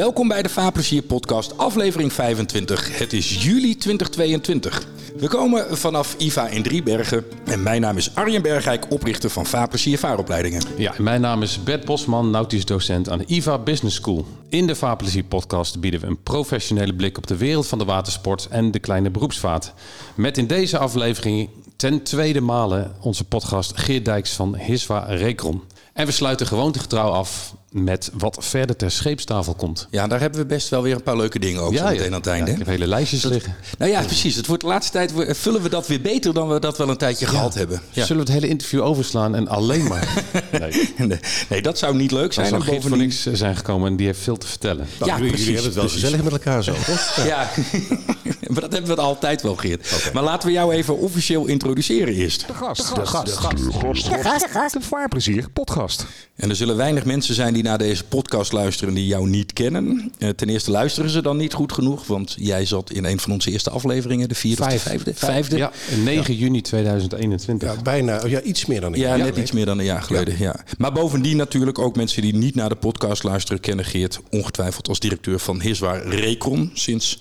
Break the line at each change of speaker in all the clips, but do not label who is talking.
Welkom bij de Vaarplezier podcast, aflevering 25. Het is juli 2022. We komen vanaf IVA in Driebergen en mijn naam is Arjen Bergijk, oprichter van Vaarplezier Vaaropleidingen.
Ja, en mijn naam is Bert Bosman, nautisch docent aan de IVA Business School. In de Vaarplezier podcast bieden we een professionele blik op de wereld van de watersport en de kleine beroepsvaart. Met in deze aflevering ten tweede male onze podcast Geert Dijks van Hiswa Rekron. En we sluiten gewoontegetrouw af met wat verder ter scheepstafel komt.
Ja, daar hebben we best wel weer een paar leuke dingen over zo meteen aan het einde.
Ja, ik heb hele lijstjes liggen.
Nou ja, precies. Het wordt de laatste tijd vullen we dat weer beter dan we dat wel een tijdje gehad hebben.
Ja. Zullen we het hele interview overslaan en alleen maar?
Nee, nee, nee dat zou niet leuk zijn.
Zou Geert voor niks zijn gekomen en die heeft veel te vertellen.
Nou, ja, jullie, precies, jullie hebben het wel gezellig met elkaar zo, toch?
Ja, maar dat hebben we altijd wel, Geert. Okay. Maar laten we jou even officieel introduceren eerst.
De gast. De gast. De gast. De gast. De gast. De gast. De vaarplezier podcast.
En er zullen weinig mensen zijn die naar deze podcast luisteren die jou niet kennen. Uh, ten eerste luisteren ze dan niet goed genoeg, want jij zat in een van onze eerste afleveringen, de vierde
Vijf.
of de vijfde? Vijfde.
Ja, 9 ja. juni 2021.
Ja, bijna, ja, iets meer dan een
ja,
jaar.
Ja, net iets meer dan een jaar geleden. Ja. ja. Maar bovendien natuurlijk ook mensen die niet naar de podcast luisteren, kennen Geert ongetwijfeld als directeur van Hiswaar Recon sinds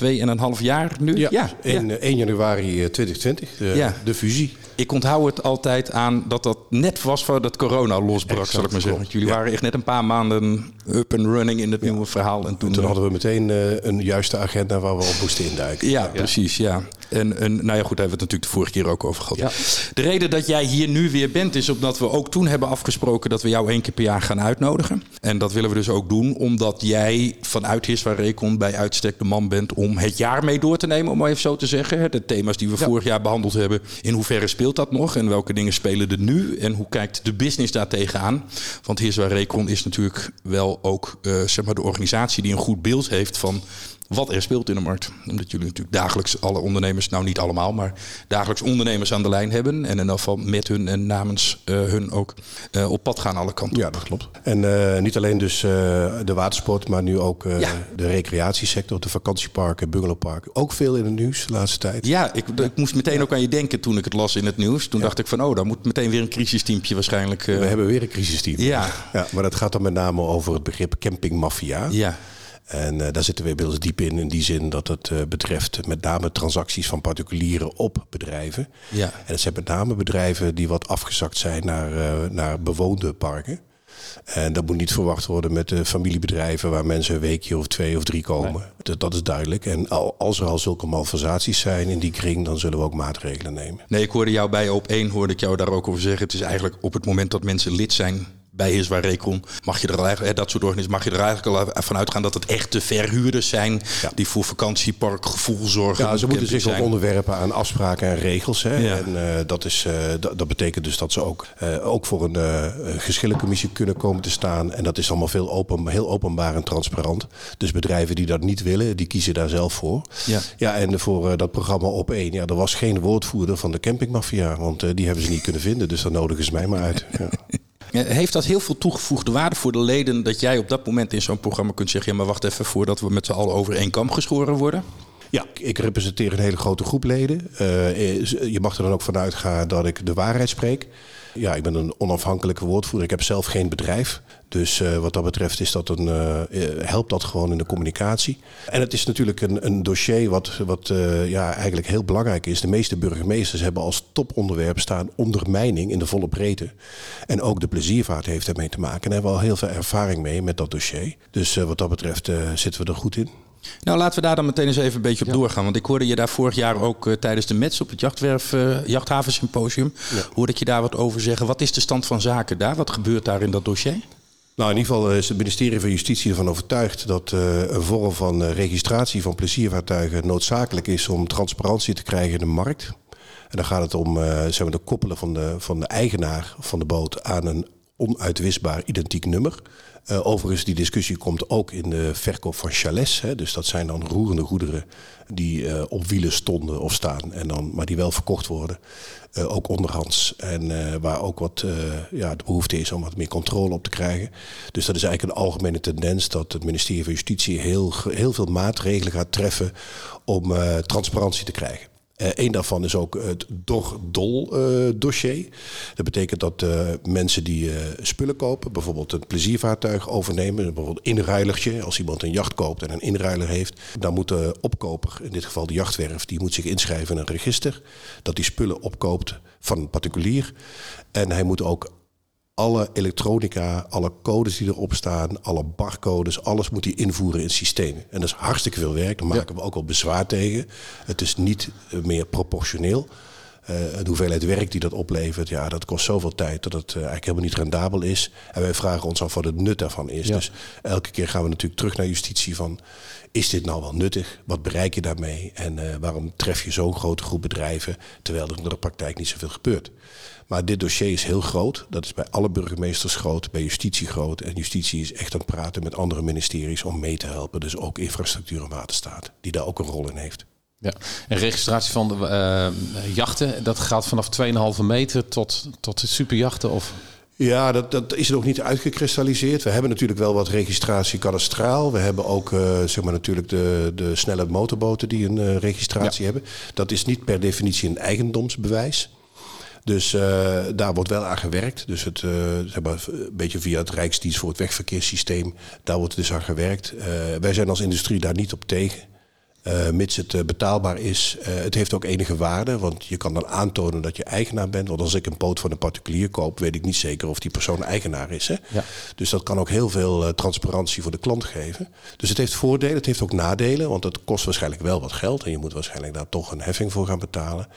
twee en een half jaar nu.
Ja, ja. in ja. 1 januari 2020, de, ja. de fusie.
Ik onthoud het altijd aan dat dat net was voordat corona losbrak, exact, zal ik maar zeggen. Jullie ja. waren echt net een paar maanden up and running in het nieuwe verhaal. En toen,
en toen hadden we meteen uh, een juiste agenda waar we op moesten induiken.
Ja, precies, ja. En, en nou ja, goed, daar hebben we het natuurlijk de vorige keer ook over gehad. Ja. De reden dat jij hier nu weer bent, is omdat we ook toen hebben afgesproken dat we jou één keer per jaar gaan uitnodigen. En dat willen we dus ook doen, omdat jij vanuit Hiswa Recon bij uitstek de man bent om het jaar mee door te nemen, om maar even zo te zeggen. De thema's die we ja. vorig jaar behandeld hebben, in hoeverre speelt dat nog en welke dingen spelen er nu en hoe kijkt de business daar tegenaan? Want Hiswa Recon is natuurlijk wel ook uh, zeg maar de organisatie die een goed beeld heeft van wat er speelt in de markt. Omdat jullie natuurlijk dagelijks alle ondernemers, nou niet allemaal, maar dagelijks ondernemers aan de lijn hebben. En in elk geval met hun en namens uh, hun ook uh, op pad gaan alle kanten.
Ja, dat klopt. En uh, niet alleen dus de watersport, maar nu ook ja. de recreatiesector, de vakantieparken, bungalowparken. Ook veel in het nieuws de laatste tijd.
Ja, ik, ik moest meteen ook aan je denken toen ik het las in het nieuws. Toen ja. dacht ik van, oh, dan moet meteen weer een crisisteampje waarschijnlijk.
We hebben weer een crisisteam.
Ja.
ja. Maar dat gaat dan met name over het begrip campingmafia.
Ja.
En uh, daar zitten we inmiddels diep in, in die zin dat het uh, betreft met name transacties van particulieren op bedrijven.
Ja.
En het zijn met name bedrijven die wat afgezakt zijn naar, uh, naar bewoonde parken. En dat moet niet verwacht worden met de familiebedrijven waar mensen een weekje of twee of drie komen. Nee. Dat, dat, is duidelijk. En als er al zulke malversaties zijn in die kring, dan zullen we ook maatregelen nemen.
Nee, ik hoorde jou bij op één, hoorde ik jou daar ook over zeggen. Het is eigenlijk op het moment dat mensen lid zijn bij Hiswa Recon, mag je er eigenlijk, dat soort organisaties, mag je er eigenlijk al van uitgaan dat het echte verhuurders zijn ja. die voor vakantiepark gevoel zorgen.
Ja, ze moeten zich ook onderwerpen aan afspraken en regels. Hè. Ja. En uh, dat, is, uh, dat, dat, betekent dus dat ze ook, uh, ook voor een geschillencommissie kunnen komen te staan. En dat is allemaal veel open, heel openbaar en transparant. Dus bedrijven die dat niet willen, die kiezen daar zelf voor.
Ja,
ja en voor dat programma op één, ja, er was geen woordvoerder van de campingmafia, want die hebben ze niet kunnen vinden. Dus dan nodigen ze mij maar uit. Ja.
Heeft dat heel veel toegevoegde waarde voor de leden dat jij op dat moment in zo'n programma kunt zeggen: ja, maar wacht even voordat we met z'n allen over één kam geschoren worden?
Ja, ik representeer een hele grote groep leden. Uh, je mag er dan ook vanuit gaan dat ik de waarheid spreek. Ja, ik ben een onafhankelijke woordvoerder. Ik heb zelf geen bedrijf. Dus uh, wat dat betreft is dat een, uh, helpt dat gewoon in de communicatie. En het is natuurlijk een, een dossier wat, wat ja, eigenlijk heel belangrijk is. De meeste burgemeesters hebben als toponderwerp staan ondermijning in de volle breedte. En ook de pleziervaart heeft ermee te maken. En daar hebben we al heel veel ervaring mee met dat dossier. Dus wat dat betreft zitten we er goed in.
Nou, laten we daar dan meteen eens even een beetje op ja. doorgaan. Want ik hoorde je daar vorig jaar ook uh, tijdens de METS op het jachtwerf, uh, jachthavensymposium. Ja. Hoorde ik je daar wat over zeggen. Wat is de stand van zaken daar? Wat gebeurt daar in dat dossier?
Nou, in ieder geval is het ministerie van Justitie ervan overtuigd dat uh, een vorm van registratie van pleziervaartuigen noodzakelijk is om transparantie te krijgen in de markt. En dan gaat het om zeg maar, de koppelen van de, van de eigenaar van de boot aan een onuitwisbaar identiek nummer. Uh, overigens, die discussie komt ook in de verkoop van chalets. Hè, dus dat zijn dan roerende goederen die uh, op wielen stonden of staan, en dan, maar die wel verkocht worden. Uh, ook onderhands. En waar ook wat ja, de behoefte is om wat meer controle op te krijgen. Dus dat is eigenlijk een algemene tendens dat het ministerie van Justitie heel, heel veel maatregelen gaat treffen om transparantie te krijgen. Eén daarvan is ook het DOR-DOL-dossier. dat betekent dat mensen die spullen kopen, bijvoorbeeld een pleziervaartuig overnemen, bijvoorbeeld inruilertje, als iemand een jacht koopt en een inruiler heeft, dan moet de opkoper, in dit geval de jachtwerf, die moet zich inschrijven in een register, dat die spullen opkoopt van een particulier. En hij moet ook alle elektronica, alle codes die erop staan, alle barcodes, alles moet hij invoeren in systemen. En dat is hartstikke veel werk. Daar maken we ook al bezwaar tegen. Het is niet eh, meer proportioneel. Uh, de hoeveelheid werk die dat oplevert, ja, dat kost zoveel tijd dat het uh, eigenlijk helemaal niet rendabel is. En wij vragen ons af wat het nut daarvan is. Dus elke keer gaan we natuurlijk terug naar justitie van, is dit nou wel nuttig? Wat bereik je daarmee? En uh, waarom tref je zo'n grote groep bedrijven, terwijl er in de praktijk niet zoveel gebeurt? Maar dit dossier is heel groot. Dat is bij alle burgemeesters groot, bij justitie groot. En justitie is echt aan het praten met andere ministeries om mee te helpen. Dus ook infrastructuur en waterstaat, die daar ook een rol in heeft.
Ja, en registratie van de uh, jachten, dat gaat vanaf 2,5 meter tot, tot superjachten? Of?
Ja, dat, dat is nog niet uitgekristalliseerd. We hebben natuurlijk wel wat registratie kadastraal. We hebben ook uh, zeg maar natuurlijk de, de snelle motorboten die een uh, registratie ja. hebben. Dat is niet per definitie een eigendomsbewijs. Dus uh, daar wordt wel aan gewerkt. Dus het, uh, zeg maar, een beetje via het Rijksdienst voor het wegverkeerssysteem, daar wordt dus aan gewerkt. Uh, wij zijn als industrie daar niet op tegen. Mits het betaalbaar is. het heeft ook enige waarde, want je kan dan aantonen dat je eigenaar bent. Want als ik een poot van een particulier koop, weet ik niet zeker of die persoon eigenaar is. Hè? Ja. Dus dat kan ook heel veel transparantie voor de klant geven. Dus het heeft voordelen, het heeft ook nadelen, want het kost waarschijnlijk wel wat geld. En je moet waarschijnlijk daar toch een heffing voor gaan betalen.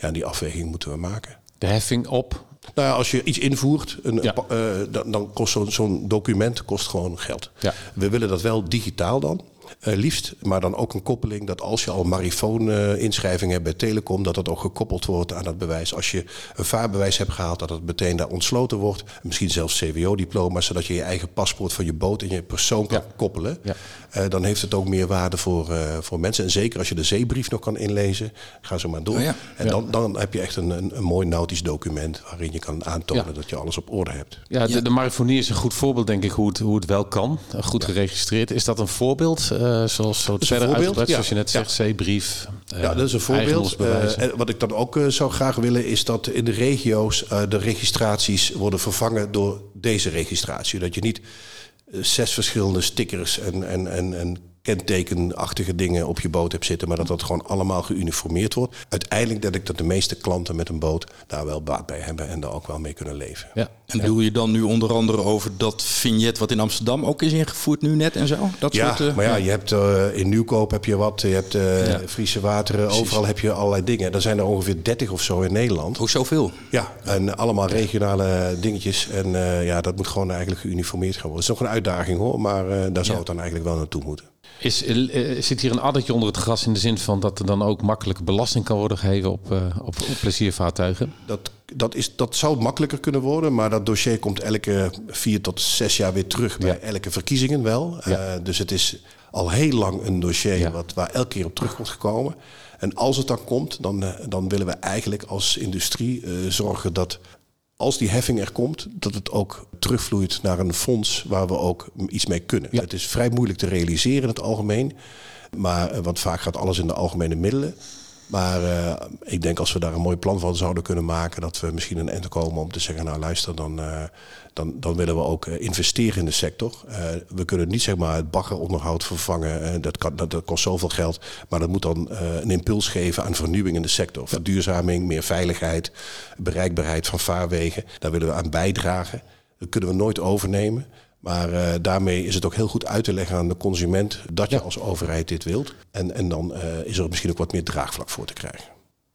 Ja, en die afweging moeten we maken
de heffing op?
Nou ja, als je iets invoert, een, ja. uh, dan, dan, kost zo'n zo document kost gewoon geld. Ja. We willen dat wel digitaal dan. Uh, liefst, maar dan ook een koppeling dat als je al een marifoon-inschrijving uh, hebt bij Telecom, dat dat ook gekoppeld wordt aan dat bewijs. Als je een vaarbewijs hebt gehaald, dat het meteen daar ontsloten wordt. Misschien zelfs CWO-diploma's, zodat je je eigen paspoort van je boot en je persoon kan ja. koppelen. Ja. Uh, dan heeft het ook meer waarde voor, voor mensen. En zeker als je de zeebrief nog kan inlezen, ga zo maar door. Oh en dan, dan heb je echt een, een, een, mooi nautisch document waarin je kan aantonen dat je alles op orde hebt.
Ja, de, de marifonie is een goed voorbeeld, denk ik, hoe het, hoe het wel kan. Goed geregistreerd. Is dat een voorbeeld? Uh, zoals zo het verder uitgebreid, ja. zoals je net zegt.
Uh, ja, dat is een voorbeeld. Uh, wat ik dan ook zou graag willen, is dat in de regio's de registraties worden vervangen door deze registratie. Dat je niet zes verschillende stickers en, en, en, en kentekenachtige dingen op je boot hebt zitten, maar dat dat gewoon allemaal geuniformeerd wordt. Uiteindelijk denk ik dat de meeste klanten met een boot daar wel baat bij hebben en daar ook wel mee kunnen leven.
Ja. En bedoel je dan nu onder andere over dat vignet wat in Amsterdam ook is ingevoerd nu net en zo? Dat
ja,
soort, uh,
maar ja, je hebt uh, in Nieuwkoop heb je wat, je hebt uh, ja. Friese wateren, Precies. overal heb je allerlei dingen. Er zijn er ongeveer 30 of zo in Nederland.
Hoe zoveel?
Ja, en allemaal regionale dingetjes. En ja, dat moet gewoon eigenlijk geuniformeerd gaan worden. Het is nog een uitdaging hoor, maar daar zou het dan eigenlijk wel naartoe moeten.
Is, uh, zit hier een addertje onder het gras in de zin van dat er dan ook makkelijk belasting kan worden gegeven op, uh, op, op pleziervaartuigen?
Dat, dat, is, dat zou makkelijker kunnen worden, maar dat dossier komt elke vier tot zes jaar weer terug bij ja. elke verkiezingen wel. Ja. Uh, dus het is al heel lang een dossier ja. wat, waar elke keer op terug wordt gekomen. En als het dan komt, dan, dan willen we eigenlijk als industrie zorgen dat als die heffing er komt, dat het ook terugvloeit naar een fonds waar we ook iets mee kunnen. Ja. Het is vrij moeilijk te realiseren in het algemeen. Maar, want vaak gaat alles in de algemene middelen. Maar uh, ik denk als we daar een mooi plan van zouden kunnen maken, dat we misschien een eind komen om te zeggen, nou luister, dan, uh, dan, dan willen we ook investeren in de sector. We kunnen niet zeg maar het baggeronderhoud vervangen, dat, kan, dat, dat, kost zoveel geld. Maar dat moet dan een impuls geven aan vernieuwing in de sector. Verduurzaming, meer veiligheid, bereikbaarheid van vaarwegen. Daar willen we aan bijdragen. Dat kunnen we nooit overnemen. Maar uh, daarmee is het ook heel goed uit te leggen aan de consument dat je ja. als overheid dit wilt. En, en dan uh, is er misschien ook wat meer draagvlak voor te krijgen.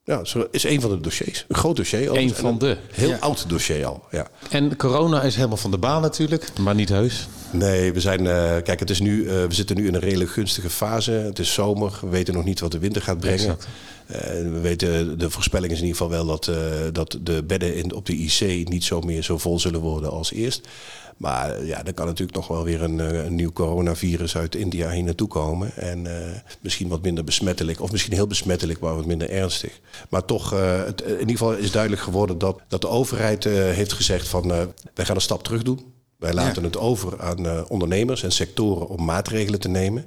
Ja, is een van de dossiers. Een groot dossier.
Een van de.
Heel ja. oud dossier al. Ja.
En corona is helemaal van de baan natuurlijk, maar niet heus.
Nee, we zijn. Uh, kijk, het is nu, uh, we zitten nu in een redelijk gunstige fase. Het is zomer. We weten nog niet wat de winter gaat brengen. Uh, we weten, de voorspelling is in ieder geval wel dat, dat de bedden in, op de IC niet zo meer zo vol zullen worden als eerst. Maar ja, er kan natuurlijk nog wel weer een, een nieuw coronavirus uit India hier naartoe komen. En uh, misschien wat minder besmettelijk, of misschien heel besmettelijk, maar wat minder ernstig. Maar toch, uh, het, in ieder geval is duidelijk geworden dat, dat de overheid uh, heeft gezegd van wij gaan een stap terug doen. Wij laten ja. het over aan ondernemers en sectoren om maatregelen te nemen.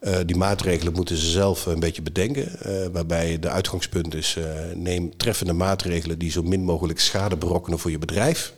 Uh, die maatregelen moeten ze zelf een beetje bedenken. Uh, waarbij de uitgangspunt is: uh, neem treffende maatregelen die zo min mogelijk schade berokkenen voor je bedrijf.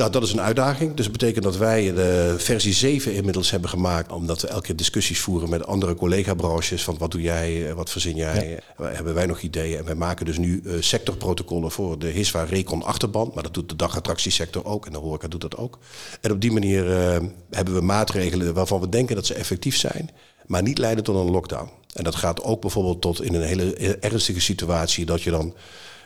Nou, dat is een uitdaging. Dus dat betekent dat wij de versie 7 inmiddels hebben gemaakt. Omdat we elke keer discussies voeren met andere collega-branches. Van wat doe jij, wat verzin jij, ja. hebben wij nog ideeën. En wij maken dus nu uh, sectorprotocollen voor de HISWA Recon achterband. Maar dat doet de dagattractiesector ook en de horeca doet dat ook. En op die manier uh, hebben we maatregelen waarvan we denken dat ze effectief zijn. Maar niet leiden tot een lockdown. En dat gaat ook bijvoorbeeld tot in een hele ernstige situatie dat je dan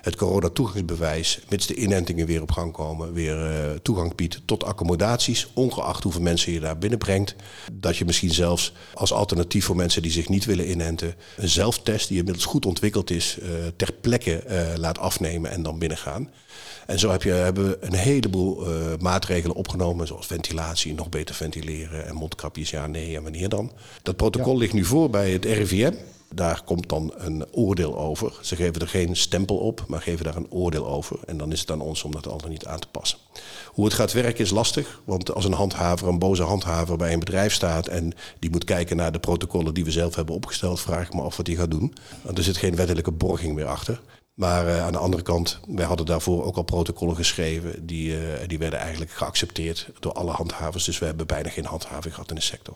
het corona-toegangsbewijs, mits de inentingen weer op gang komen, weer uh, toegang biedt tot accommodaties, ongeacht hoeveel mensen je daar binnenbrengt. Dat je misschien zelfs als alternatief voor mensen die zich niet willen inenten, een zelftest die inmiddels goed ontwikkeld is, uh, ter plekke uh, laat afnemen en dan binnengaan. En zo heb je, hebben we een heleboel uh, maatregelen opgenomen, zoals ventilatie, nog beter ventileren en mondkapjes, ja, nee en wanneer dan. Dat protocol ja. ligt nu voor bij het RIVM. Daar komt dan een oordeel over. Ze geven er geen stempel op, maar geven daar een oordeel over. En dan is het aan ons om dat al dan niet aan te passen. Hoe het gaat werken is lastig, want als een handhaver, een boze handhaver bij een bedrijf staat en die moet kijken naar de protocollen die we zelf hebben opgesteld, vraag ik me af wat hij gaat doen. Want er zit geen wettelijke borging meer achter. Maar uh, aan de andere kant, wij hadden daarvoor ook al protocollen geschreven. Die, uh, die werden eigenlijk geaccepteerd door alle handhavers. Dus we hebben bijna geen handhaving gehad in de sector.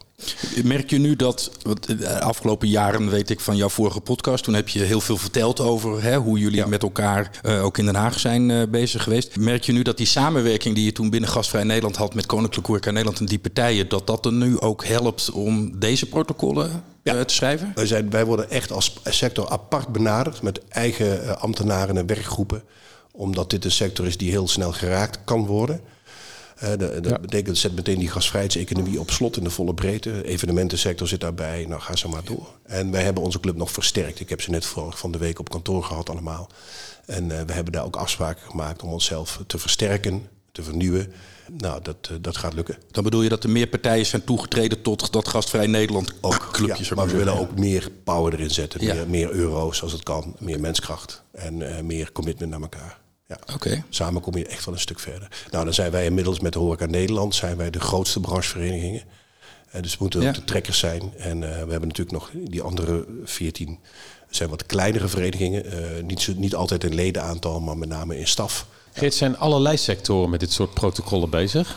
Merk je nu dat, want de afgelopen jaren weet ik van jouw vorige podcast... toen heb je heel veel verteld over hè, hoe jullie ja. met elkaar uh, ook in Den Haag zijn bezig geweest. Merk je nu dat die samenwerking die je toen binnen Gastvrij Nederland had... met Koninklijke Horeca Nederland en die partijen... dat dat er nu ook helpt om deze protocollen ja. te schrijven?
Wij, zijn, wij worden echt als sector apart benaderd met eigen uh, ambtenaren en werkgroepen. Omdat dit een sector is die heel snel geraakt kan worden. Uh, dat ja. betekent, dat zet meteen die gasvrijheidseconomie op slot in de volle breedte. Evenementensector zit daarbij. Nou, ga zo maar door. En wij hebben onze club nog versterkt. Ik heb ze net van de week op kantoor gehad allemaal. En uh, we hebben daar ook afspraken gemaakt om onszelf te versterken, te vernieuwen. Nou, dat, uh, dat gaat lukken.
Dan bedoel je dat er meer partijen zijn toegetreden tot dat gastvrij Nederland
ook
clubjes.
Ja, maar we willen ook meer power erin zetten. Ja. Meer, meer, euro's als het kan. Meer menskracht. En uh, meer commitment naar elkaar. Ja.
Okay.
Samen kom je echt wel een stuk verder. Nou, dan zijn wij inmiddels met de Horeca Nederland zijn wij de grootste brancheverenigingen. Uh, dus we moeten ja. ook de trekkers zijn. En we hebben natuurlijk nog die andere 14 zijn wat kleinere verenigingen. niet, zo, niet altijd in ledenaantal, maar met name in staf.
Geert, zijn allerlei sectoren met dit soort protocollen bezig?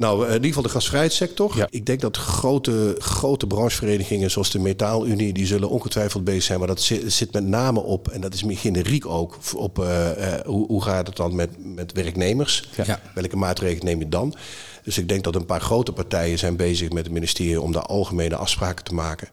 Nou, in ieder geval de gasvrijheidssector. Ja. Ik denk dat grote, grote brancheverenigingen zoals de Metaalunie... die zullen ongetwijfeld bezig zijn. Maar dat zit, zit met name op, en dat is meer generiek ook... op uh, uh, hoe, hoe gaat het dan met, met werknemers? Ja. Welke maatregelen neem je dan? Dus ik denk dat een paar grote partijen zijn bezig met het ministerie... om daar algemene afspraken te maken...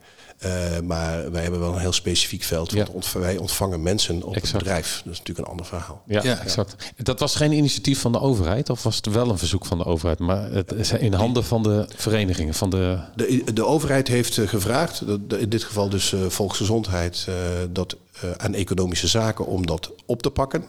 Uh, maar wij hebben wel een heel specifiek veld. Want ja. ontv wij ontvangen mensen op exact. het bedrijf. Dat is natuurlijk een ander verhaal.
Ja, ja, exact. Dat was geen initiatief van de overheid, of was het wel een verzoek van de overheid? Maar het is in handen van de verenigingen. Van de...
De, de overheid heeft gevraagd, in dit geval dus uh, Volksgezondheid, uh, dat aan economische zaken om dat op te pakken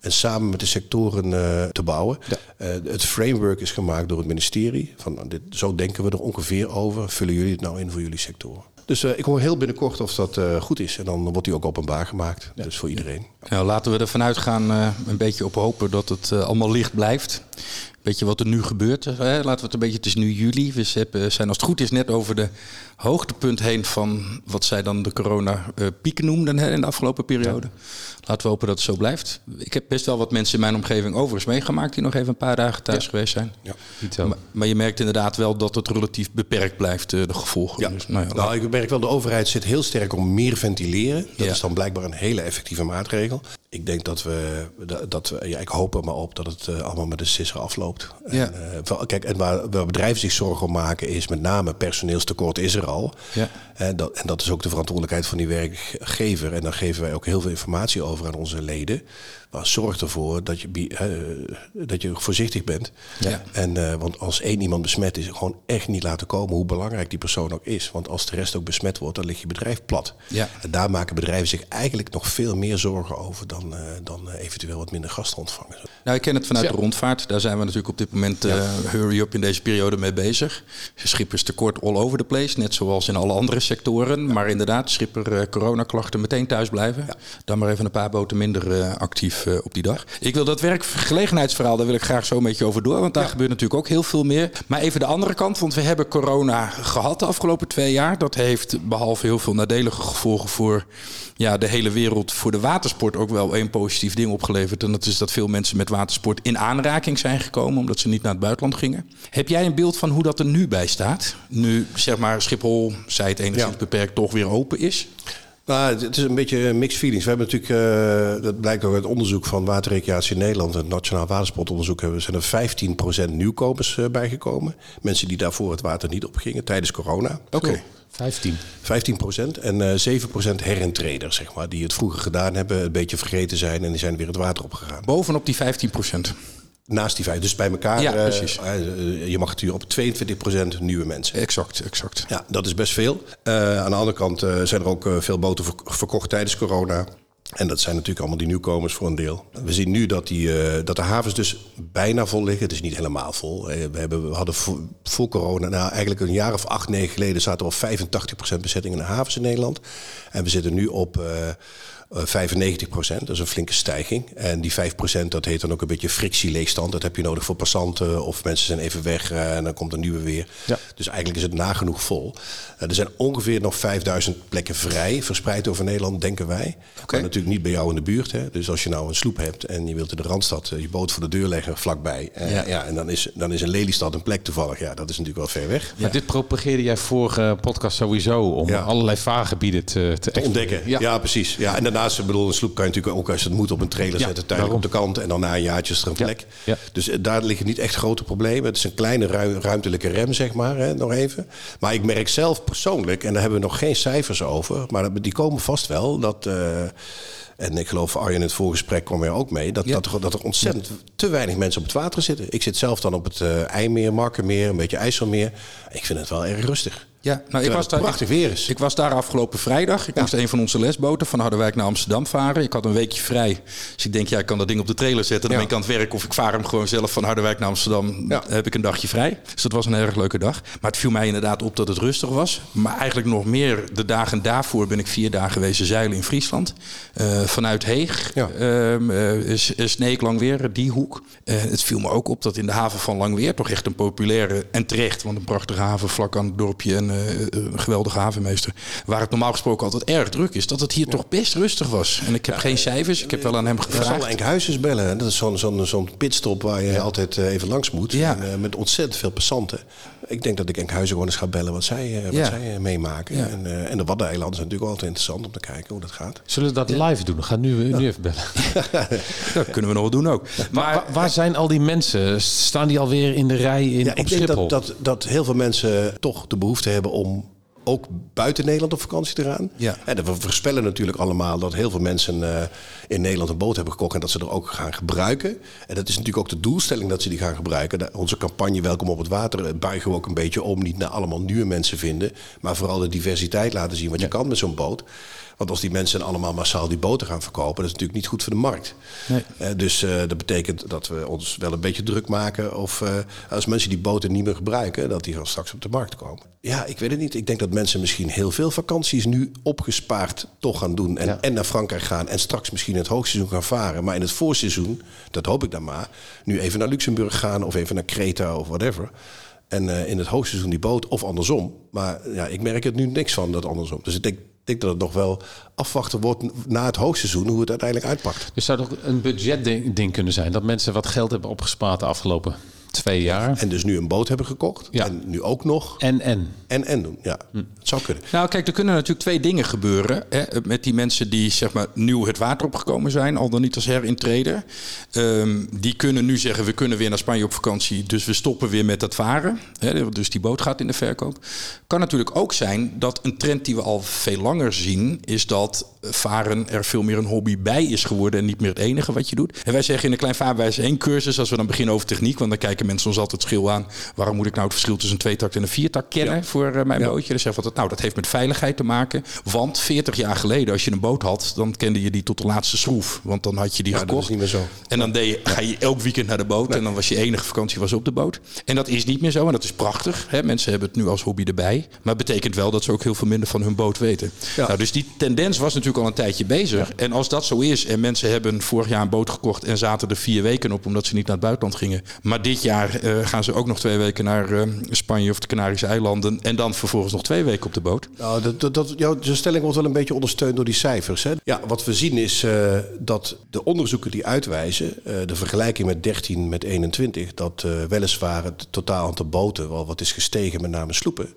en samen met de sectoren uh, te bouwen. Ja. Uh, het framework is gemaakt door het ministerie. Van, dit, zo denken we er ongeveer over. Vullen jullie het nou in voor jullie sectoren? Dus uh, ik hoor heel binnenkort of dat uh, goed is. En dan wordt die ook openbaar gemaakt. Ja. Dus voor iedereen.
Nou, laten we ervan uitgaan, uh, een beetje op hopen dat het allemaal licht blijft. Weet je wat er nu gebeurt? Hè? Laten we het een beetje, het is nu juli. We zijn als het goed is net over de hoogtepunt heen van wat zij dan de corona-piek noemden hè, in de afgelopen periode. Ja. Laten we hopen dat het zo blijft. Ik heb best wel wat mensen in mijn omgeving overigens meegemaakt die nog even een paar dagen thuis ja. geweest zijn. Ja. Maar, maar, je merkt inderdaad wel dat het relatief beperkt blijft, de gevolgen.
Ja. Dus, nou, ja, nou, ik merk wel, de overheid zit heel sterk om meer ventileren. Dat is dan blijkbaar een hele effectieve maatregel. Ik denk dat we, dat we ja, ik hoop er maar op dat het uh, allemaal met de sisser afloopt. Ja. En, uh, kijk, en waar, waar bedrijven zich zorgen om maken is met name personeelstekort is er al. Ja. En, dat, en dat is ook de verantwoordelijkheid van die werkgever. En daar geven wij ook heel veel informatie over aan onze leden. Maar zorg ervoor dat je, uh, dat je voorzichtig bent. Ja. En, uh, want als één iemand besmet is, gewoon echt niet laten komen hoe belangrijk die persoon ook is. Want als de rest ook besmet wordt, dan ligt je bedrijf plat. Ja. En daar maken bedrijven zich eigenlijk nog veel meer zorgen over dan dan, uh, dan eventueel wat minder gasten ontvangen.
Nou, ik ken het vanuit de rondvaart. Daar zijn we natuurlijk op dit moment uh, hurry up in deze periode mee bezig. Schipperstekort all over the place, net zoals in alle andere sectoren. Maar inderdaad, schipper coronaklachten meteen thuis blijven. Dan maar even een paar boten minder actief op die dag. Ik wil dat werkgelegenheidsverhaal, daar wil ik graag zo met je over door. Want daar gebeurt natuurlijk ook heel veel meer. Maar even de andere kant, want we hebben corona gehad de afgelopen twee jaar. Dat heeft behalve heel veel nadelige gevolgen voor ja, de hele wereld, voor de watersport ook wel één positief ding opgeleverd. En dat is dat veel mensen met watersport in aanraking zijn gekomen, omdat ze niet naar het buitenland gingen. Heb jij een beeld van hoe dat er nu bij staat? Nu, zeg maar, Schiphol, zij het enigszins beperkt, toch weer open is?
Nou, het is een beetje mixed feelings. We hebben natuurlijk, uh, dat blijkt ook uit onderzoek van Waterrecreatie in Nederland, het Nationaal Watersportonderzoek, hebben, zijn er 15% nieuwkomers uh, bijgekomen. Mensen die daarvoor het water niet opgingen tijdens corona.
Oké.
15.
15 procent en uh, 7 procent herentreders, zeg maar, die het vroeger gedaan hebben, een beetje vergeten zijn en die zijn weer het water opgegaan.
Bovenop die 15 procent?
Naast die vijf. Dus bij elkaar.
Ja, precies.
Uh, je mag het op 22% nieuwe mensen.
Exact, exact.
Ja, dat is best veel. Uh, aan de andere kant uh, zijn er ook veel boten verkocht tijdens corona. En dat zijn natuurlijk allemaal die nieuwkomers voor een deel. We zien nu dat, die, uh, dat de havens dus bijna vol liggen. Het is niet helemaal vol. We, hebben, we hadden voor, voor, corona, nou eigenlijk een jaar of acht, negen geleden... zaten er al 85% bezetting in de havens in Nederland. En we zitten nu op... Uh, 95 eh, procent, dat is een flinke stijging. En die 5 procent, dat heet dan ook een beetje frictieleegstand. Dat heb je nodig voor passanten of mensen zijn even weg eh, en dan komt een nieuwe weer. Ja. Dus eigenlijk is het nagenoeg vol. Eh, er zijn ongeveer nog 5000 plekken vrij, verspreid over Nederland, denken wij. Okay. Maar natuurlijk niet bij jou in de buurt. Hè. Dus als je nou een sloep hebt en je wilt in de Randstad je boot voor de deur leggen vlakbij. Ja. ja. en dan is, dan is een Lelystad een plek toevallig. Ja, dat is natuurlijk wel ver weg.
Maar dit propageerde jij vorige podcast sowieso om allerlei vaargebieden te,
te, te ontdekken. Ja. precies. Ja, en daarnaast, bedoel, een sloep kan je natuurlijk ook als het moet op een trailer zetten, tijdelijk op de kant en dan na een jaartje is er een plek. Dus eh, daar liggen niet echt grote problemen. Het is een kleine ruimtelijke rem, zeg maar, hè, nog even. Maar ik merk zelf persoonlijk, en daar hebben we nog geen cijfers over, maar die komen vast wel, dat... Uh, en ik geloof Arjen in het voorgesprek kwam er ook mee. Dat, dat, er, dat er ontzettend te weinig mensen op het water zitten. Ik zit zelf dan op het uh, IJmeer, Markenmeer, een beetje IJsselmeer. Ik vind het wel erg rustig.
Ja, nou, ik was daar,
prachtig weer is.
Ik was daar afgelopen vrijdag. Ik moest een van onze lesboten van Harderwijk naar Amsterdam varen. Ik had een weekje vrij. Dus ik denk, ja, ik kan dat ding op de trailer zetten. Dan ben ik aan het werk. Of ik vaar hem gewoon zelf van Harderwijk naar Amsterdam. Dan heb ik een dagje vrij. Dus dat was een erg leuke dag. Maar het viel mij inderdaad op dat het rustig was. Maar eigenlijk nog meer de dagen daarvoor ben ik vier dagen geweest zeilen in Friesland. Uh, vanuit Heeg, ja. uh, Sneek, Langweer, die hoek. Uh, het viel me ook op dat in de haven van Langweer toch echt een populaire en terecht, want een prachtige haven vlak aan het dorpje en een geweldige havenmeester. Waar het normaal gesproken altijd erg druk is, dat het hier toch best rustig was. En ik heb geen cijfers, ik heb wel aan hem gevraagd. Ik
zal Enkhuizens bellen. Dat is zo'n zo'n zo'n pitstop waar je altijd even langs moet. En, met ontzettend veel passanten. Ik denk dat ik Enkhuizen gewoon eens ga bellen wat zij, wat zij meemaken. En, en de Waddeneilanden zijn natuurlijk altijd interessant om te kijken hoe dat gaat.
Zullen we dat live doen? Gaan nu, nu even bellen.
dat kunnen we nog doen ook.
Maar, waar, waar zijn al die mensen? Staan die alweer in de rij in
ja, ik denk dat, dat, dat heel veel mensen toch de behoefte hebben om ook buiten Nederland op vakantie te gaan. Ja. En we voorspellen natuurlijk allemaal dat heel veel mensen uh, in Nederland een boot hebben gekocht en dat ze er ook gaan gebruiken. En dat is natuurlijk ook de doelstelling dat ze die gaan gebruiken. onze campagne Welkom op het Water eh, buigen we ook een beetje om. Niet naar allemaal nieuwe mensen vinden, maar vooral de diversiteit laten zien wat je kan met zo'n boot. Want als die mensen allemaal massaal die boten gaan verkopen, dat is natuurlijk niet goed voor de markt. Nee. Uh, dus uh, dat betekent dat we ons wel een beetje druk maken. Of uh, als mensen die boten niet meer gebruiken, dat die gewoon straks op de markt komen. Ja, ik weet het niet. Ik denk dat mensen misschien heel veel vakanties nu opgespaard toch gaan doen. En, ja. en naar Frankrijk gaan. En straks misschien in het hoogseizoen gaan varen. Maar in het voorseizoen, dat hoop ik dan maar, nu even naar Luxemburg gaan of even naar Kreta of whatever. En in het hoogseizoen die boot of andersom. Maar ja, ik merk het nu niks van dat andersom. Dus ik denk denk dat het nog wel afwachten wordt na het hoogseizoen hoe het uiteindelijk uitpakt.
Dus zou toch een budgetding kunnen zijn dat mensen wat geld hebben opgespaard de afgelopen twee jaar.
En dus nu een boot hebben gekocht. Ja. En nu ook nog.
En en.
En en doen, ja. Hm. Het zou kunnen.
Nou kijk, er kunnen natuurlijk twee dingen gebeuren. Hè, met die mensen die zeg maar nieuw het water opgekomen zijn. Al dan niet als herintreder. Um, die kunnen nu zeggen, we kunnen weer naar Spanje op vakantie. Dus we stoppen weer met dat varen. Hè, dus die boot gaat in de verkoop. Kan natuurlijk ook zijn dat een trend die we al veel langer zien... is dat varen er veel meer een hobby bij is geworden... en niet meer het enige wat je doet. En wij zeggen in een klein vaarwijs één cursus... als we dan beginnen over techniek... want dan kijken kijken mensen ons altijd schil aan. Waarom moet ik nou het verschil tussen een tweetakt en een viertakt kennen voor uh, mijn bootje? Dan zeggen we nou, dat heeft met veiligheid te maken. Want 40 jaar geleden, als je een boot had, dan kende je die tot de laatste schroef. Want dan had je die gekocht.
Dat is niet meer zo.
En dan deed je, ga je elk weekend naar de boot. En dan was je enige vakantie was op de boot. En dat is niet meer zo. En dat is prachtig. Hè? Mensen hebben het nu als hobby erbij. Maar het betekent wel dat ze ook heel veel minder van hun boot weten. Nou, dus die tendens was natuurlijk al een tijdje bezig. En als dat zo is en mensen hebben vorig jaar een boot gekocht en zaten er vier weken op omdat ze niet naar het buitenland gingen. Maar dit jaar uh, gaan ze ook nog twee weken naar uh, Spanje of de Canarische eilanden. En dan vervolgens nog twee weken op de boot.
Nou, dat, dat, dat, jouw stelling wordt wel een beetje ondersteund door die cijfers. Hè? Ja, wat we zien is uh, dat de onderzoeken die uitwijzen, de vergelijking met 13 met 21, dat weliswaar het totaal aantal boten wel wat is gestegen, met name sloepen.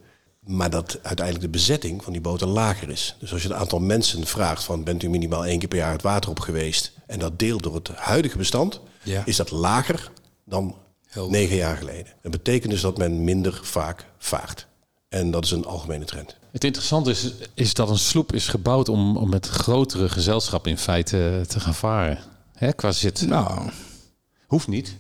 Maar dat uiteindelijk de bezetting van die boten lager is. Dus als je het aantal mensen vraagt van bent u minimaal één keer per jaar het water op geweest en dat deelt door het huidige bestand, ja. is dat lager dan Helder. negen jaar geleden. Dat betekent dus dat men minder vaak vaart. En dat is een algemene trend.
Het interessante is, is dat een sloep is gebouwd om, om met grotere gezelschap in feite te gaan varen. Hè, qua zit.
Nou,
hoeft niet.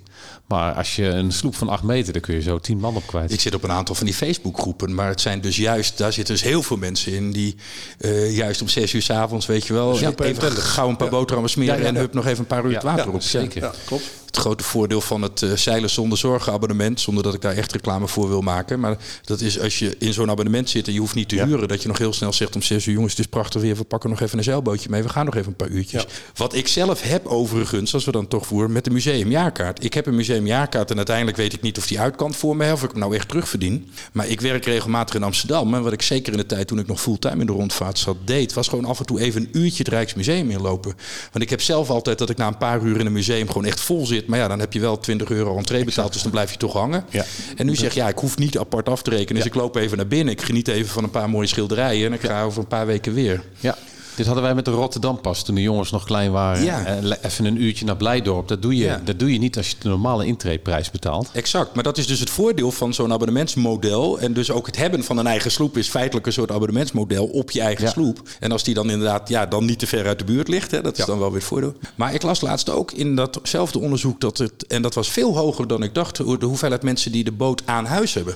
Maar als je een sloep van acht meter, dan kun je zo tien man op kwijt.
Ik zit op een aantal van die Facebookgroepen. Maar het zijn dus juist, daar zitten dus heel veel mensen in die uh, juist om zes uur s avonds, weet je wel, ja, even gauw een paar ja. boterhammen smeren ja, en hup nog even een paar uur het water op.
Zeker. Ja, klopt
het grote voordeel van het uh, zeilen zonder zorgen abonnement. Zonder dat ik daar echt reclame voor wil maken. Maar dat is als je in zo'n abonnement zit en je hoeft niet te huren. Dat je nog heel snel zegt om zes uur. Jongens, het is prachtig weer. We pakken nog even een zeilbootje mee. We gaan nog even een paar uurtjes. Wat ik zelf heb overigens, als we dan toch voeren, met de museumjaarkaart. Ik heb een museumjaarkaart en uiteindelijk weet ik niet of die uit kan voor me. Of ik hem nou echt terugverdien. Maar ik werk regelmatig in Amsterdam. En wat ik zeker in de tijd toen ik nog fulltime in de rondvaart zat deed. Was gewoon af en toe even een uurtje het Rijksmuseum inlopen. Want ik heb zelf altijd dat ik na een paar uur in een museum gewoon echt vol zit. Maar ja, dan heb je wel 20 euro entree betaald, dus dan blijf je toch hangen. Ja. En nu zeg je, ja, ik hoef niet apart af te rekenen. Dus ik loop even naar binnen. Ik geniet even van een paar mooie schilderijen. En ik ga over een paar weken weer.
Ja. Dit hadden wij met de Rotterdam pas toen de jongens nog klein waren. Ja. En even een uurtje naar Blijdorp. Dat doe, je, dat doe je niet als je de normale intreeprijs betaalt.
Exact. Maar dat is dus het voordeel van zo'n abonnementsmodel. En dus ook het hebben van een eigen sloep is feitelijk een soort abonnementsmodel op je eigen sloep. En als die dan inderdaad ja, dan niet te ver uit de buurt ligt, hè, dat is dan wel weer het voordeel. Maar ik las laatst ook in datzelfde onderzoek dat het, en dat was veel hoger dan ik dacht, de hoeveelheid mensen die de boot aan huis hebben.